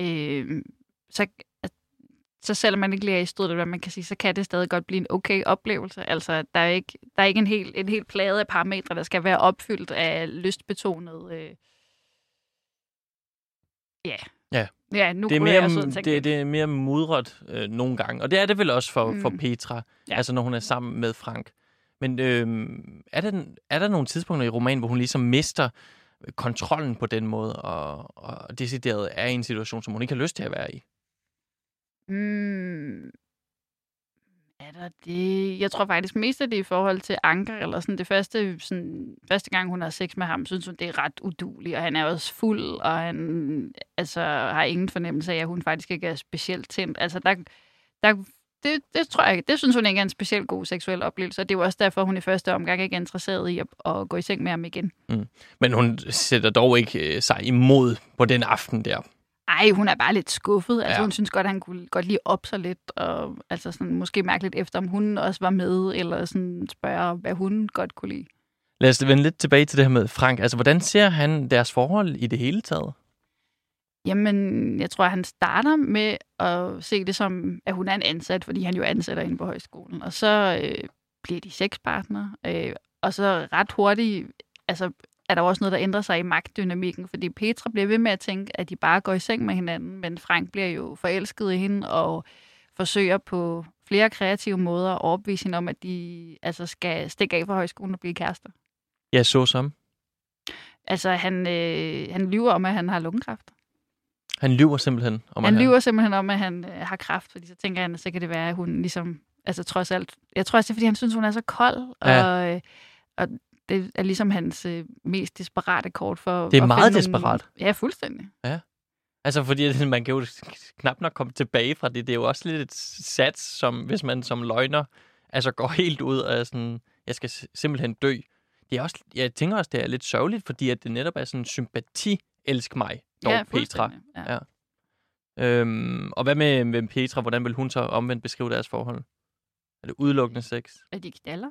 øh, så, så selvom man ikke lige er i stødet, hvad man kan sige, så kan det stadig godt blive en okay oplevelse. Altså, der er ikke, der er ikke en helt, en helt plade af parametre, der skal være opfyldt af lystbetonet... Øh, ja. Ja. Ja, nu det er mere, jeg sidde og det, det er mere mudret øh, nogle gange. Og det er det vel også for, mm. for Petra, Ja. altså når hun er sammen med Frank. Men øh, er, der, er der nogle tidspunkter i romanen, hvor hun ligesom mister kontrollen på den måde, og, og decideret er i en situation, som hun ikke har lyst til at være i? Mm. Er der det? Jeg tror faktisk mest af det i forhold til Anker, eller sådan det første, sådan, første gang, hun har sex med ham, synes hun, det er ret uduligt, og han er også fuld, og han altså, har ingen fornemmelse af, at hun faktisk ikke er specielt tændt. Altså, der, der, det, det tror jeg det synes hun ikke er en specielt god seksuel oplevelse, og det er jo også derfor, hun i første omgang ikke er interesseret i at, at gå i seng med ham igen. Mm. Men hun sætter dog ikke øh, sig imod på den aften der. Ej, hun er bare lidt skuffet. Altså, Ja. hun synes godt, at han kunne godt lige op sig lidt, og altså sådan, måske mærke lidt efter, om hun også var med, eller sådan spørge, hvad hun godt kunne lide. Lad os vende lidt tilbage til det her med Frank. Altså, hvordan ser han deres forhold i det hele taget? Jamen, jeg tror, at han starter med at se det som, at hun er en ansat, fordi han jo ansætter inde på højskolen. Og så øh, bliver de sexpartnere. Øh, og så ret hurtigt, altså er der også noget, der ændrer sig i magtdynamikken, fordi Petra bliver ved med at tænke, at de bare går i seng med hinanden, men Frank bliver jo forelsket i hende og forsøger på flere kreative måder at overbevise hende om, at de altså skal stikke af fra højskolen og blive kærester. Ja, så som. Altså, han, øh, han lyver om, at han har lungekræft. Han lyver simpelthen om, Han at lyver simpelthen om, at han øh, har kræft, fordi så tænker han, at så kan det være, at hun ligesom, altså trods alt, jeg tror også, det er, fordi han synes, hun er så kold, Ja. og, øh, og det er ligesom hans øh, mest desperate kort for Det er at meget desperat. Nogle, ja, fuldstændig. Altså, fordi at man kan jo knap nok komme tilbage fra det. Det er jo også lidt et sats, som hvis man som løgner altså går helt ud af sådan, jeg skal simpelthen dø. Det er også, jeg tænker også, det er lidt sørgeligt, fordi at det netop er sådan sympati, elsk mig, dog ja, Petra. Ja. Ja. Øhm, og hvad med, med Petra? Hvordan vil hun så omvendt beskrive deres forhold? Er det udelukkende sex? At de knaller.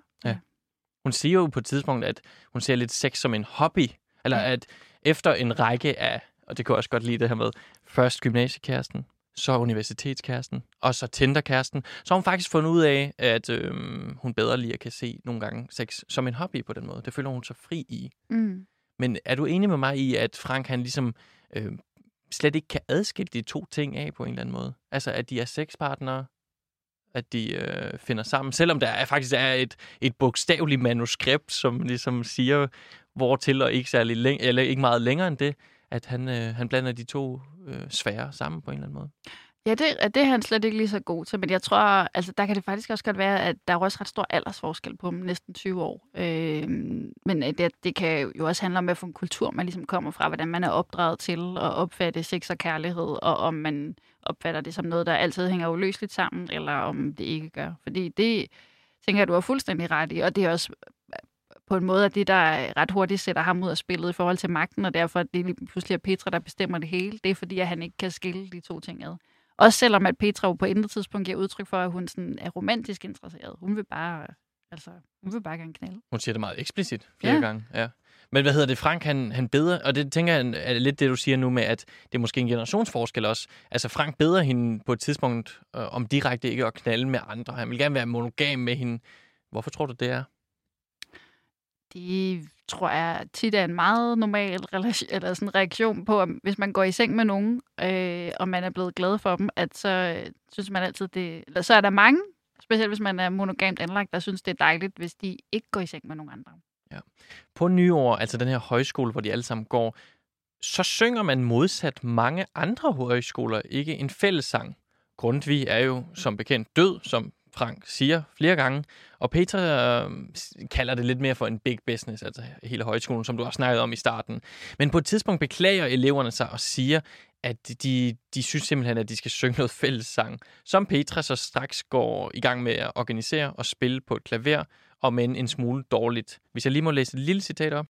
Hun siger jo på et tidspunkt, at hun ser lidt sex som en hobby. Eller Ja. at efter en række af, og det kan jeg også godt lide det her med, først gymnasiekæresten, så universitetskæresten, og så Tinder-kæresten, så har hun faktisk fundet ud af, at øhm, hun bedre lige kan se nogle gange sex som en hobby på den måde. Det føler hun sig fri i. Mm. Men er du enig med mig i, at Frank han ligesom øh, slet ikke kan adskille de to ting af på en eller anden måde? Altså, at de er sexpartnere, at de øh, finder sammen, selvom der er, faktisk er et, et bogstaveligt manuskript, som ligesom siger, hvor til og ikke, særlig læng- eller ikke meget længere end det, at han, øh, han blander de to øh, sfærer sammen på en eller anden måde. Ja, det, det er han slet ikke lige så god til, men jeg tror, altså der kan det faktisk også godt være, at der er også ret stor aldersforskel på dem, næsten 20 år. Øhm, øh, men det, det kan jo også handle om, hvad for en kultur man ligesom kommer fra, hvordan man er opdraget til at opfatte sex og kærlighed, og om man opfatter det som noget, der altid hænger uløseligt sammen, eller om det ikke gør. Fordi det tænker jeg, du har fuldstændig ret i, og det er også øh, på en måde, at det, der ret hurtigt sætter ham ud af spillet i forhold til magten, og derfor at det lige pludselig er Petra, der bestemmer det hele, det er fordi, at han ikke kan skille de to ting ad. Også selvom at Petra jo på intet tidspunkt giver udtryk for, at hun sådan er romantisk interesseret. Hun vil bare, altså, hun vil bare gerne knalde. Hun siger det meget eksplicit flere Ja. gange. Ja. Men hvad hedder det, Frank, han, han beder, og det tænker jeg er lidt det, du siger nu med, at det er måske en generationsforskel også. Altså Frank beder hende på et tidspunkt øh, om direkte ikke at knalde med andre. Han vil gerne være monogam med hende. Hvorfor tror du, det er? Det tror jeg tit er en meget normal relation, eller sådan reaktion på, at hvis man går i seng med nogen, øh, og man er blevet glad for dem, at så øh, synes man altid, det... Eller så er der mange, specielt hvis man er monogamt anlagt, der synes, det er dejligt, hvis de ikke går i seng med nogen andre. Ja. På nyår, altså den her højskole, hvor de alle sammen går, så synger man modsat mange andre højskoler ikke en fællessang. Grundtvig er jo som bekendt død, som Frank siger flere gange. Og Petra øh, kalder det lidt mere for en big business, altså hele højskolen, som du har snakket om i starten. Men på et tidspunkt beklager eleverne sig og siger, at de, de synes simpelthen, at de skal synge noget fællessang, som Petra så straks går i gang med at organisere og spille på et klaver, og men en smule dårligt. Hvis jeg lige må læse et lille citat op.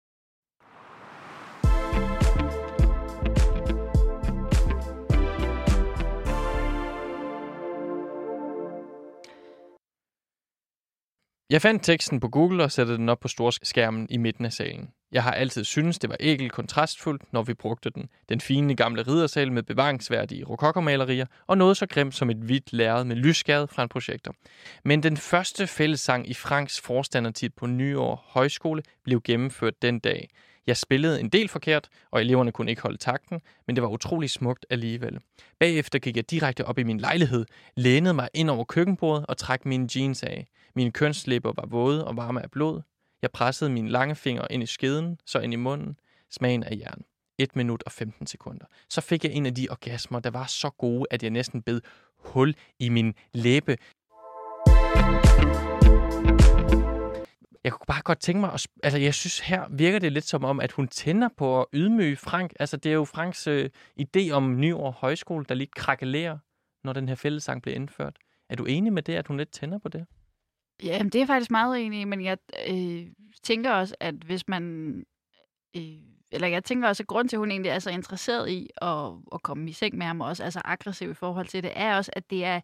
Jeg fandt teksten på Google og satte den op på storskærmen i midten af salen. Jeg har altid syntes, det var ægelt kontrastfuldt, når vi brugte den. Den fine gamle riddersal med bevaringsværdige rokokomalerier og noget så grimt som et hvidt lærred med lysskade fra en projektor. Men den første fællessang i Franks forstandertid på Nyår Højskole blev gennemført den dag. Jeg spillede en del forkert, og eleverne kunne ikke holde takten, men det var utrolig smukt alligevel. Bagefter gik jeg direkte op i min lejlighed, lænede mig ind over køkkenbordet og trak mine jeans af. Mine kønslæber var våde og varme af blod. Jeg pressede mine lange fingre ind i skeden, så ind i munden. Smagen af jern. 1 minut og 15 sekunder. Så fik jeg en af de orgasmer, der var så gode, at jeg næsten bed hul i min læbe. Jeg kunne bare godt tænke mig, at, altså jeg synes her virker det lidt som om, at hun tænder på at ydmyge Frank. Altså det er jo Franks øh, idé om Nyår Højskole, der lige krakelerer, når den her fællesang bliver indført. Er du enig med det, at hun lidt tænder på det? Ja, det er jeg faktisk meget enig i, men jeg øh, tænker også, at hvis man... Øh, eller jeg tænker også, at grund til, at hun egentlig er så interesseret i at, at komme i seng med ham, og også er så aggressiv i forhold til det, er også, at det er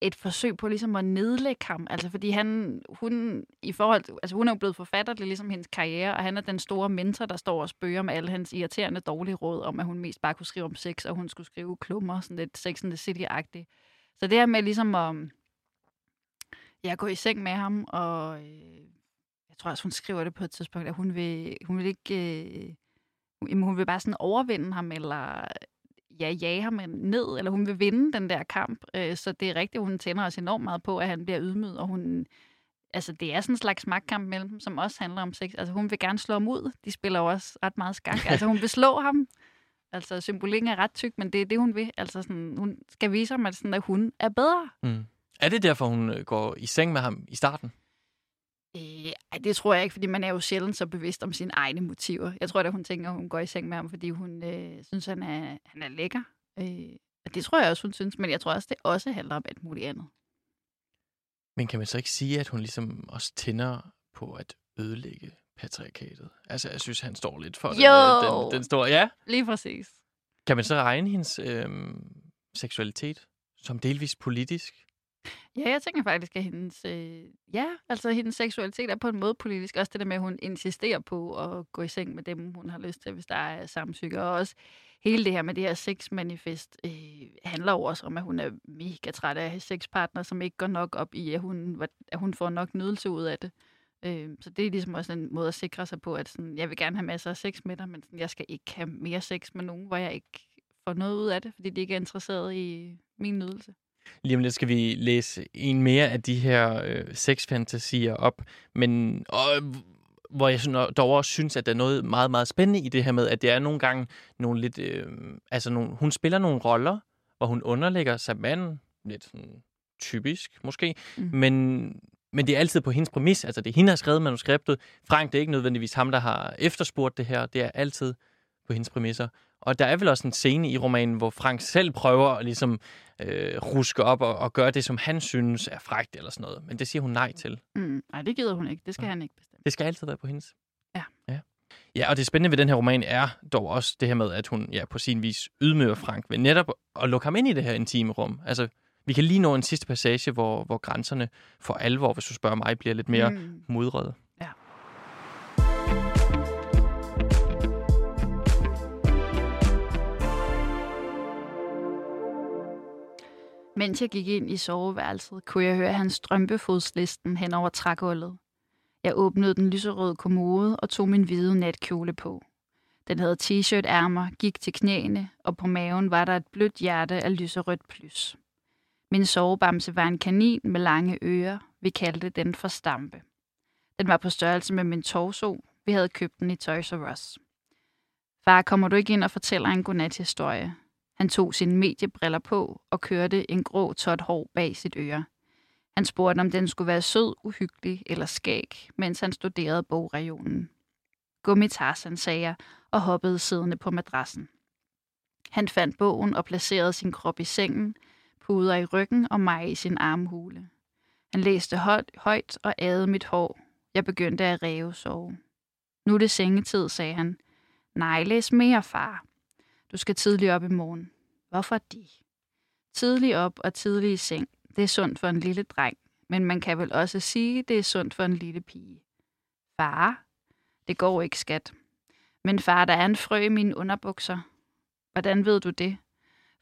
et forsøg på ligesom at nedlægge ham. Altså fordi han, hun, i forhold, altså hun er jo blevet forfatter, det er ligesom hendes karriere, og han er den store mentor, der står og spørger med alle hans irriterende dårlige råd om, at hun mest bare kunne skrive om sex, og hun skulle skrive klummer, sådan lidt Sex and the City-agtigt. Så det her med ligesom at jeg går i seng med ham, og øh, jeg tror også, hun skriver det på et tidspunkt, at hun vil, hun vil ikke... Øh, hun vil bare sådan overvinde ham, eller ja, jage ham ned, eller hun vil vinde den der kamp. Øh, så det er rigtigt, hun tænder os enormt meget på, at han bliver ydmyget, og hun... Altså, det er sådan en slags magtkamp mellem dem, som også handler om sex. Altså, hun vil gerne slå ham ud. De spiller jo også ret meget skak. Altså, hun vil slå ham. Altså, symbolikken er ret tyk, men det er det, hun vil. Altså, sådan, hun skal vise ham, at, sådan, at hun er bedre. Mm. Er det derfor, hun øh, går i seng med ham i starten? Øh, det tror jeg ikke, fordi man er jo sjældent så bevidst om sine egne motiver. Jeg tror at hun tænker, at hun går i seng med ham, fordi hun øh, synes, han er, han er lækker. Øh, og det tror jeg også, hun synes, men jeg tror også, det også handler om alt muligt andet. Men kan man så ikke sige, at hun ligesom også tænder på at ødelægge patriarkatet? Altså, jeg synes, han står lidt for jo. Den, den store... Ja, lige præcis. Kan man så regne hendes øh, seksualitet som delvis politisk? Ja, jeg tænker faktisk, at hendes, øh, ja, altså, hendes seksualitet er på en måde politisk. Også det der med, at hun insisterer på at gå i seng med dem, hun har lyst til, hvis der er samtykke. Og også hele det her med det her sexmanifest øh, handler jo også om, at hun er mega træt af sexpartner, som ikke går nok op i, at hun, at hun får nok nydelse ud af det. Øh, så det er ligesom også en måde at sikre sig på, at sådan, jeg vil gerne have masser af sex med dig, men sådan, jeg skal ikke have mere sex med nogen, hvor jeg ikke får noget ud af det, fordi de ikke er interesseret i min nydelse. Lige om lidt skal vi læse en mere af de her øh, sexfantasier op, men og, hvor jeg dog også synes, at der er noget meget, meget spændende i det her med, at det er nogle gange nogle lidt... Øh, altså nogle, hun spiller nogle roller, hvor hun underlægger sig manden, lidt sådan typisk måske, mm. men, men det er altid på hendes præmis. Altså det er hende, der har skrevet manuskriptet. Frank, det er ikke nødvendigvis ham, der har efterspurgt det her. Det er altid på hendes præmisser. Og der er vel også en scene i romanen, hvor Frank selv prøver at ligesom øh, ruske op og, og gøre det, som han synes er frægt eller sådan noget. Men det siger hun nej til. Mm, nej, det gider hun ikke. Det skal ja. han ikke bestemme. Det skal altid være på hendes. Ja. ja. Ja, og det spændende ved den her roman er dog også det her med, at hun ja, på sin vis ydmyger Frank ved netop at lukke ham ind i det her intime rum. Altså, vi kan lige nå en sidste passage, hvor, hvor grænserne for alvor, hvis du spørger mig, bliver lidt mere mm. mudrede. Mens jeg gik ind i soveværelset, kunne jeg høre hans strømpefodslisten hen over trægulvet. Jeg åbnede den lyserøde kommode og tog min hvide natkjole på. Den havde t-shirt-ærmer, gik til knæene, og på maven var der et blødt hjerte af lyserødt plys. Min sovebamse var en kanin med lange ører. Vi kaldte den for Stampe. Den var på størrelse med min torso. Vi havde købt den i Toys R Us. Far, kommer du ikke ind og fortæller en godnat-historie? Han tog sine mediebriller på og kørte en grå tot hår bag sit øre. Han spurgte, om den skulle være sød, uhyggelig eller skæg, mens han studerede bogregionen. Gummitarsen, sagde jeg, og hoppede siddende på madrassen. Han fandt bogen og placerede sin krop i sengen, puder i ryggen og mig i sin armhule. Han læste højt, højt og adede mit hår. Jeg begyndte at ræve sove. Nu er det sengetid, sagde han. Nej, læs mere, far. Du skal tidligt op i morgen. Hvorfor de? Tidlig op og tidlig i seng. Det er sundt for en lille dreng, men man kan vel også sige, det er sundt for en lille pige. Far? Det går ikke, skat. Men far, der er en frø i mine underbukser. Hvordan ved du det?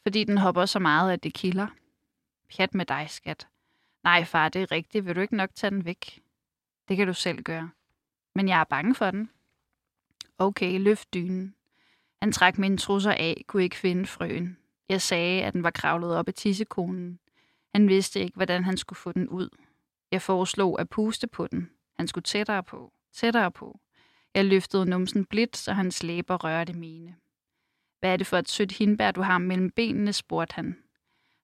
Fordi den hopper så meget, at det kilder. Pjat med dig, skat. Nej, far, det er rigtigt. Vil du ikke nok tage den væk? Det kan du selv gøre. Men jeg er bange for den. Okay, løft dynen. Han trak mine trusser af, kunne ikke finde frøen. Jeg sagde, at den var kravlet op i tissekonen. Han vidste ikke, hvordan han skulle få den ud. Jeg foreslog at puste på den. Han skulle tættere på, tættere på. Jeg løftede numsen blidt, så hans læber rørte mine. Hvad er det for et sødt hindbær, du har mellem benene, spurgte han.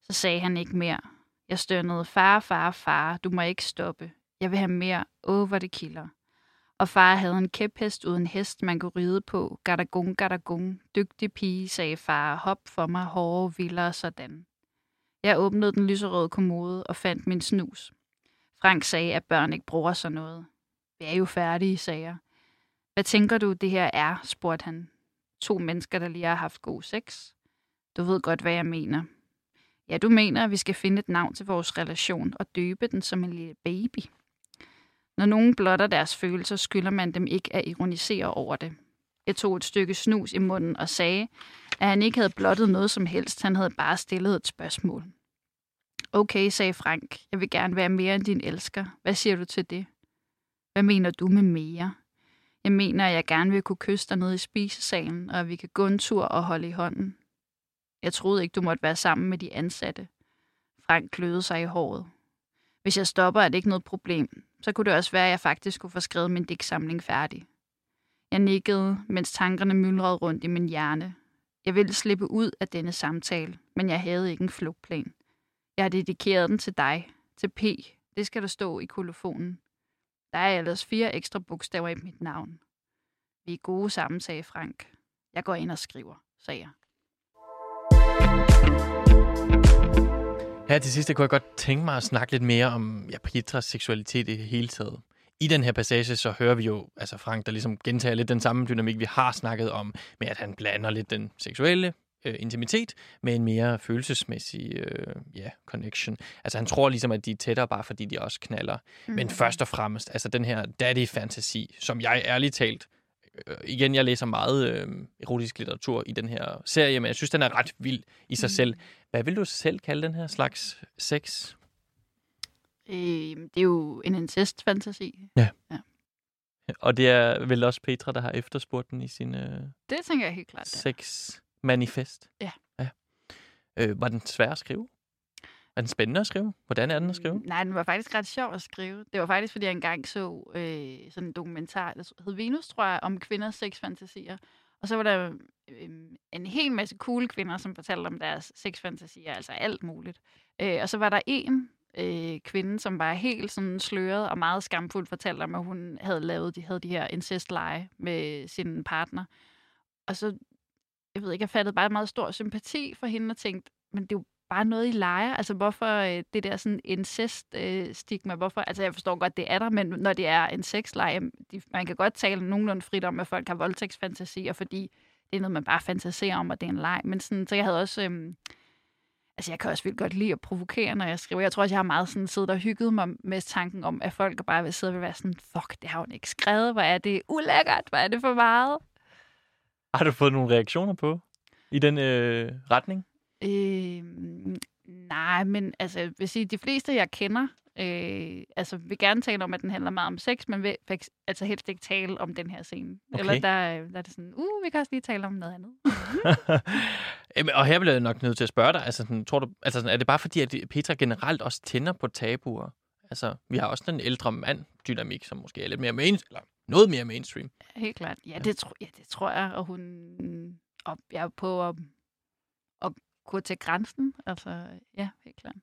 Så sagde han ikke mere. Jeg stønnede, far, far, far, du må ikke stoppe. Jeg vil have mere. Åh, hvor det kilder. Og far havde en kæphest uden hest, man kunne ride på. Gadagung, gadagung. Dygtig pige, sagde far. Hop for mig, hårde, vildere sådan. Jeg åbnede den lyserøde kommode og fandt min snus. Frank sagde, at børn ikke bruger sådan noget. Vi er jo færdige, sagde jeg. Hvad tænker du, det her er, spurgte han. To mennesker, der lige har haft god sex. Du ved godt, hvad jeg mener. Ja, du mener, at vi skal finde et navn til vores relation og døbe den som en lille baby. Når nogen blotter deres følelser, skylder man dem ikke at ironisere over det. Jeg tog et stykke snus i munden og sagde, at han ikke havde blottet noget som helst, han havde bare stillet et spørgsmål. Okay, sagde Frank, jeg vil gerne være mere end din elsker. Hvad siger du til det? Hvad mener du med mere? Jeg mener, at jeg gerne vil kunne kysse dig nede i spisesalen, og at vi kan gå en tur og holde i hånden. Jeg troede ikke, du måtte være sammen med de ansatte. Frank kløede sig i håret. Hvis jeg stopper, er det ikke noget problem. Så kunne det også være, at jeg faktisk kunne få skrevet min digtsamling færdig. Jeg nikkede, mens tankerne myldrede rundt i min hjerne. Jeg ville slippe ud af denne samtale, men jeg havde ikke en flugtplan. Jeg har dedikeret den til dig, til P. Det skal der stå i kolofonen. Der er ellers fire ekstra bogstaver i mit navn. Vi er gode sammen, sagde Frank. Jeg går ind og skriver, sagde jeg. Her til sidst kunne jeg godt tænke mig at snakke lidt mere om ja, Pietras seksualitet i det hele taget. I den her passage, så hører vi jo altså Frank, der ligesom gentager lidt den samme dynamik, vi har snakket om, med at han blander lidt den seksuelle øh, intimitet med en mere følelsesmæssig øh, ja, connection. Altså han tror ligesom, at de er tættere, bare fordi de også knaller. Mm. Men først og fremmest, altså den her daddy-fantasi, som jeg ærligt talt øh, igen, jeg læser meget øh, erotisk litteratur i den her serie, men jeg synes, den er ret vild i sig mm. selv. Hvad vil du selv kalde den her slags sex? Øh, det er jo en incest-fantasi. Ja. ja. Og det er vel også Petra, der har efterspurgt den i sin øh, det tænker jeg helt klart, sex-manifest? Ja. ja. Øh, var den svær at skrive? Er den spændende at skrive? Hvordan er den at skrive? Mm, nej, den var faktisk ret sjov at skrive. Det var faktisk, fordi jeg engang så øh, sådan en dokumentar, der hed Venus, tror jeg, om kvinders sexfantasier. Og så var der øh, en hel masse cool kvinder, som fortalte om deres sexfantasier, altså alt muligt. Øh, og så var der en øh, kvinde, som var helt sådan sløret og meget skamfuldt fortalte om, at hun havde lavet, de havde de her incestleje med sin partner. Og så, jeg ved ikke, jeg fattede bare meget stor sympati for hende og tænkte, men det er jo bare noget, I leger? Altså, hvorfor øh, det der sådan incest-stigma? Øh, hvorfor? Altså, jeg forstår godt, det er der, men når det er en sexleje, de, man kan godt tale nogenlunde frit om, at folk har voldtægtsfantasier, fordi det er noget, man bare fantaserer om, og det er en leg. Men sådan, så jeg havde også... Øh, altså, jeg kan også vildt godt lide at provokere, når jeg skriver. Jeg tror også, jeg har meget sådan siddet og hygget mig med tanken om, at folk bare vil sidde og være sådan, fuck, det har hun ikke skrevet. Hvor er det ulækkert? Hvor er det for meget? Har du fået nogle reaktioner på i den øh, retning? Øh, nej, men altså, jeg vil sige, de fleste, jeg kender, øh, altså, vil gerne tale om, at den handler meget om sex, men vil altså helst ikke tale om den her scene. Okay. Eller der, der er det sådan, uh, vi kan også lige tale om noget andet. Jamen, og her bliver jeg nok nødt til at spørge dig, altså, sådan, tror du, altså, sådan, er det bare fordi, at Petra generelt også tænder på tabuer? Altså, vi har også den ældre mand-dynamik, som måske er lidt mere main, eller noget mere mainstream. Helt klart. Ja, det, tro, ja, det tror jeg, og hun og jeg er på at, at gå til grænsen. Altså, ja, helt klart.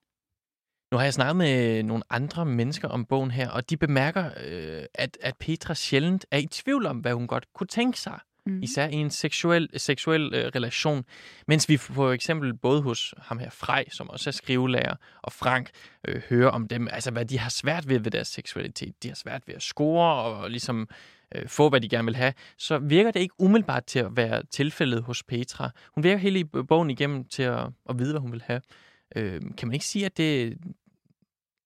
Nu har jeg snakket med nogle andre mennesker om bogen her, og de bemærker, øh, at, at Petra sjældent er i tvivl om, hvad hun godt kunne tænke sig. Mm. Især i en seksuel, seksuel øh, relation. Mens vi for eksempel både hos ham her Frej, som også er skrivelærer, og Frank øh, hører om dem, altså hvad de har svært ved ved deres seksualitet. De har svært ved at score og ligesom øh, få, hvad de gerne vil have. Så virker det ikke umiddelbart til at være tilfældet hos Petra. Hun virker hele bogen igennem til at, at vide, hvad hun vil have. Øh, kan man ikke sige, at det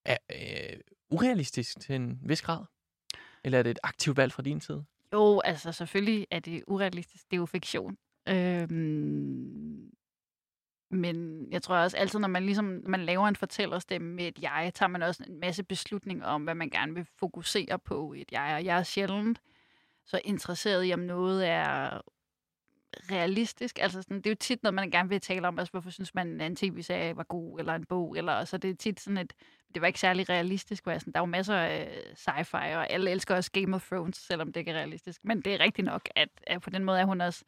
er øh, urealistisk til en vis grad? Eller er det et aktivt valg fra din side? Jo, altså selvfølgelig er det urealistisk. Det er jo fiktion. Øhm, men jeg tror også altid, når man ligesom man laver en fortællerstemme med et jeg, tager man også en masse beslutninger om, hvad man gerne vil fokusere på i et jeg. Og jeg er sjældent så interesseret i, om noget er realistisk. Altså sådan, det er jo tit noget, man gerne vil tale om. Altså, hvorfor synes man, en en tv-serie var god, eller en bog, eller så det er tit sådan et, det var ikke særlig realistisk. Hvor jeg sådan, der er jo masser af sci-fi, og alle elsker også Game of Thrones, selvom det ikke er realistisk. Men det er rigtigt nok, at, at på den måde er hun også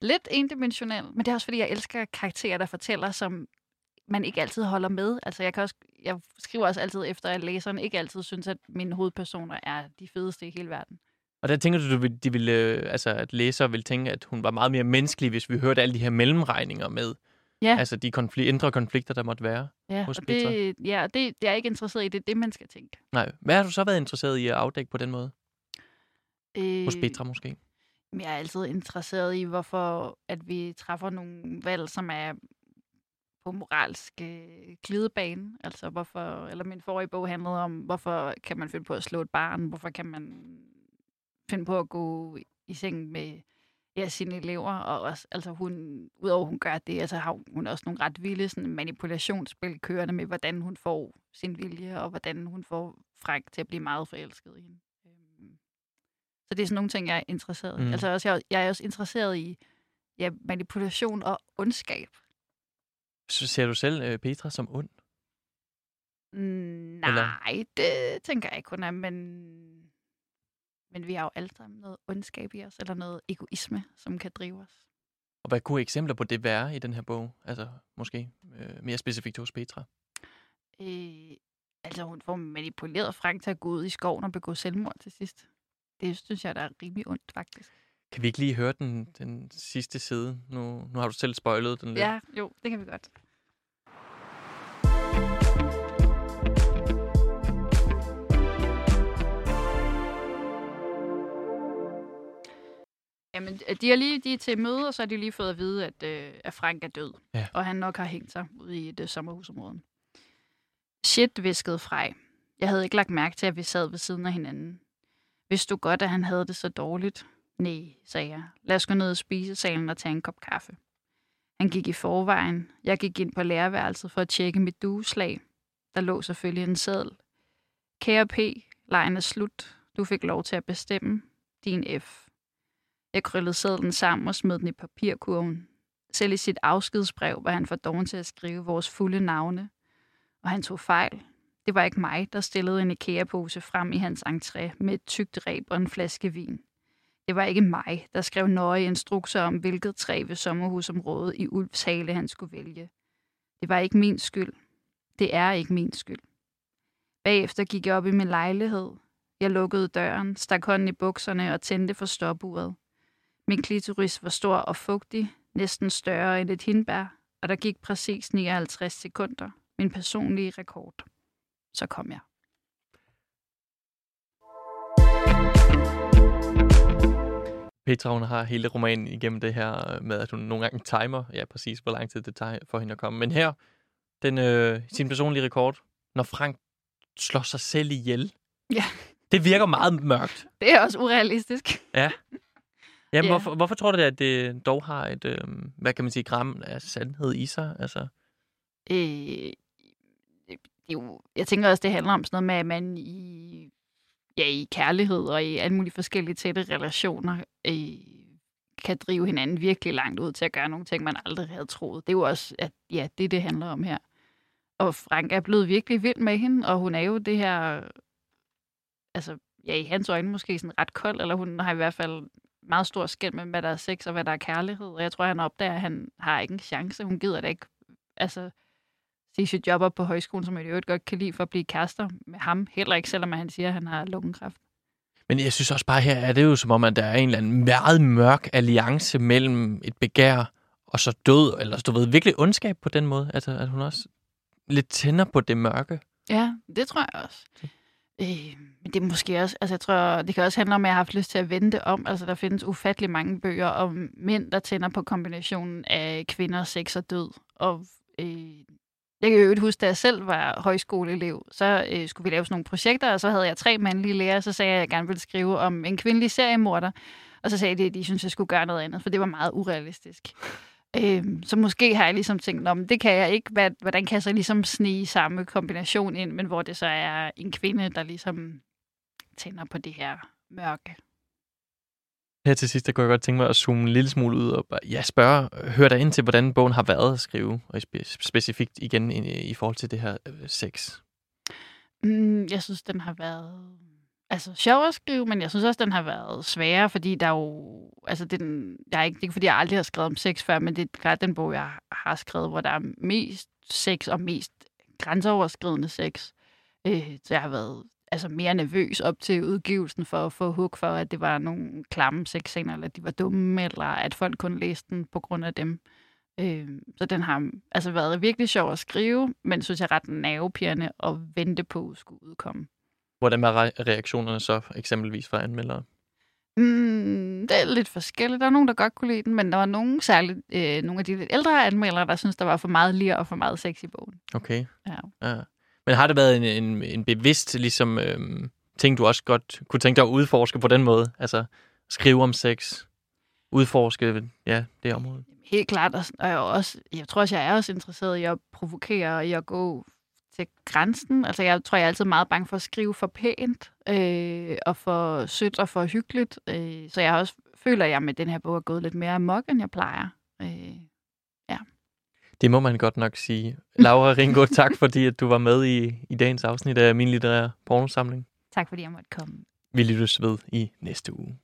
lidt endimensionel. Men det er også, fordi jeg elsker karakterer, der fortæller, som man ikke altid holder med. Altså, jeg, kan også, jeg skriver også altid efter, at læseren ikke altid synes, at mine hovedpersoner er de fedeste i hele verden. Og der tænker du, at de ville, altså, at læsere ville tænke, at hun var meget mere menneskelig, hvis vi hørte alle de her mellemregninger med. Ja. Altså de konfl- indre konflikter, der måtte være Ja, hos og Petra. det, ja, det, det er jeg ikke interesseret i. Det er det, man skal tænke. Nej. Hvad har du så været interesseret i at afdække på den måde? Øh, Hos Petra måske? Jeg er altid interesseret i, hvorfor at vi træffer nogle valg, som er på moralsk øh, glidebane. Altså hvorfor, eller min forrige bog handlede om, hvorfor kan man finde på at slå et barn? Hvorfor kan man finde på at gå i seng med ja, sine elever? Og også, altså hun, udover hun gør det, altså har hun også nogle ret vilde sådan, manipulationsspil kørende med, hvordan hun får sin vilje, og hvordan hun får Frank til at blive meget forelsket i hende. Øhm, Så det er sådan nogle ting, jeg er interesseret i. Mm. Altså også, jeg, jeg er også interesseret i ja, manipulation og ondskab. Så ser du selv øh, Petra som ond? Mm, Eller? Nej, det tænker jeg ikke, hun er, men, men vi har jo alle sammen noget ondskab i os, eller noget egoisme, som kan drive os. Og hvad kunne eksempler på det være i den her bog? Altså måske øh, mere specifikt hos Petra? Øh, altså, hun får manipuleret Frank til at gå ud i skoven og begå selvmord til sidst. Det synes jeg, der er rimelig ondt, faktisk. Kan vi ikke lige høre den, den sidste side? Nu, nu har du selv spoilet den lidt. Ja, jo, det kan vi godt. Jamen, de er lige de er til møde, og så har de lige fået at vide, at, øh, at Frank er død. Ja. Og han nok har hængt sig ude i et øh, sommerhusområde. Shit, viskede Frej. Jeg havde ikke lagt mærke til, at vi sad ved siden af hinanden. Vidste du godt, at han havde det så dårligt? Nej, sagde jeg. Lad os gå ned i spisesalen og tage en kop kaffe. Han gik i forvejen. Jeg gik ind på lærerværelset for at tjekke mit dueslag. Der lå selvfølgelig en seddel. Kære P, lejen er slut. Du fik lov til at bestemme. Din F. Jeg krøllede sædlen sammen og smed den i papirkurven. Selv i sit afskedsbrev var han for doven til at skrive vores fulde navne. Og han tog fejl. Det var ikke mig, der stillede en IKEA-pose frem i hans entré med et tykt ræb og en flaske vin. Det var ikke mig, der skrev nøje instrukser om, hvilket træ ved sommerhusområdet i Ulfshale han skulle vælge. Det var ikke min skyld. Det er ikke min skyld. Bagefter gik jeg op i min lejlighed. Jeg lukkede døren, stak hånden i bukserne og tændte for stopuret. Min klitoris var stor og fugtig, næsten større end et hindbær, og der gik præcis 59 sekunder. Min personlige rekord. Så kom jeg. Petra, hun har hele romanen igennem det her med, at hun nogle gange timer, ja præcis, hvor lang tid det tager for hende at komme. Men her, den, øh, sin personlige rekord, når Frank slår sig selv ihjel. Ja. Det virker meget mørkt. Det er også urealistisk. Jamen, Ja. hvorfor, hvorfor tror du, at det dog har et, øh, hvad kan man sige, gram af sandhed i sig? Altså, Øh, det jo, jeg tænker også, det handler om sådan noget med, at man i, ja, i kærlighed og i alle mulige forskellige tætte relationer øh, kan drive hinanden virkelig langt ud til at gøre nogle ting, man aldrig havde troet. Det er jo også, at ja, det det handler om her. Og Frank er blevet virkelig vild med hende, og hun er jo det her, altså ja, i hans øjne måske sådan ret kold, eller hun har i hvert fald meget stor skæld med, hvad der er sex og hvad der er kærlighed. Og jeg tror, han opdager, at han har ikke en chance. Hun gider det ikke. Altså, prestige jobber på højskolen, som jeg i øvrigt godt kan lide for at blive kærester med ham. Heller ikke, selvom han siger, at han har lungekræft. Men jeg synes også bare her, er det jo som om, at der er en eller anden meget mørk alliance mellem et begær og så død, eller du ved, virkelig ondskab på den måde. Altså, at hun også lidt tænder på det mørke. Ja, det tror jeg også. Øh, men det er måske også, altså jeg tror, det kan også handle om, at jeg har haft lyst til at vente om. Altså der findes ufattelig mange bøger om mænd, der tænder på kombinationen af kvinder, sex og død. Og øh, jeg kan jo ikke huske, da jeg selv var højskoleelev, så øh, skulle vi lave sådan nogle projekter, og så havde jeg tre mandlige lærere, så sagde jeg, at jeg gerne ville skrive om en kvindelig seriemorder. Og så sagde de, at de syntes, at jeg skulle gøre noget andet, for det var meget urealistisk. Øh, så måske har jeg ligesom tænkt, om det kan jeg ikke. Hvordan kan jeg så ligesom snige samme kombination ind, men hvor det så er en kvinde, der ligesom tænder på det her mørke. Her til sidst, der kunne jeg godt tænke mig at zoome en lille smule ud og bare, ja, spørge, hør dig ind til, hvordan bogen har været at skrive, og specifikt igen i, i forhold til det her øh, sex. Mm, jeg synes, den har været altså, sjov at skrive, men jeg synes også, den har været sværere, fordi der er jo... Altså, den, jeg er ikke, det er ikke, fordi jeg aldrig har skrevet om sex før, men det er klart den bog, jeg har skrevet, hvor der er mest sex og mest grænseoverskridende sex. Øh, så jeg har været altså, mere nervøs op til udgivelsen for at få hug for, at det var nogle klamme sexscener, eller at de var dumme, eller at folk kun læste den på grund af dem. Øh, så den har altså været virkelig sjov at skrive, men synes jeg ret nervepirrende at vente på at skulle udkomme. Hvordan er reaktionerne så eksempelvis fra anmeldere? Mm, det er lidt forskelligt. Der er nogen, der godt kunne lide den, men der var nogen, særligt øh, nogle af de lidt ældre anmeldere, der synes, der var for meget lir og for meget sex i bogen. Okay. Ja. ja. Men har det været en, en, en bevidst ligesom, øhm, ting, du også godt kunne tænke dig at udforske på den måde? Altså skrive om sex, udforske ja, det område? Helt klart, og jeg, også, jeg tror også, jeg er også interesseret i at provokere og i at gå til grænsen. Altså, jeg tror, jeg er altid meget bange for at skrive for pænt, øh, og for sødt og for hyggeligt. Øh, så jeg også føler, at jeg med den her bog er gået lidt mere amok, end jeg plejer. Øh, ja. Det må man godt nok sige. Laura Ringo, tak fordi at du var med i, i dagens afsnit af min litterære pornosamling. Tak fordi jeg måtte komme. Vi lyttes ved i næste uge.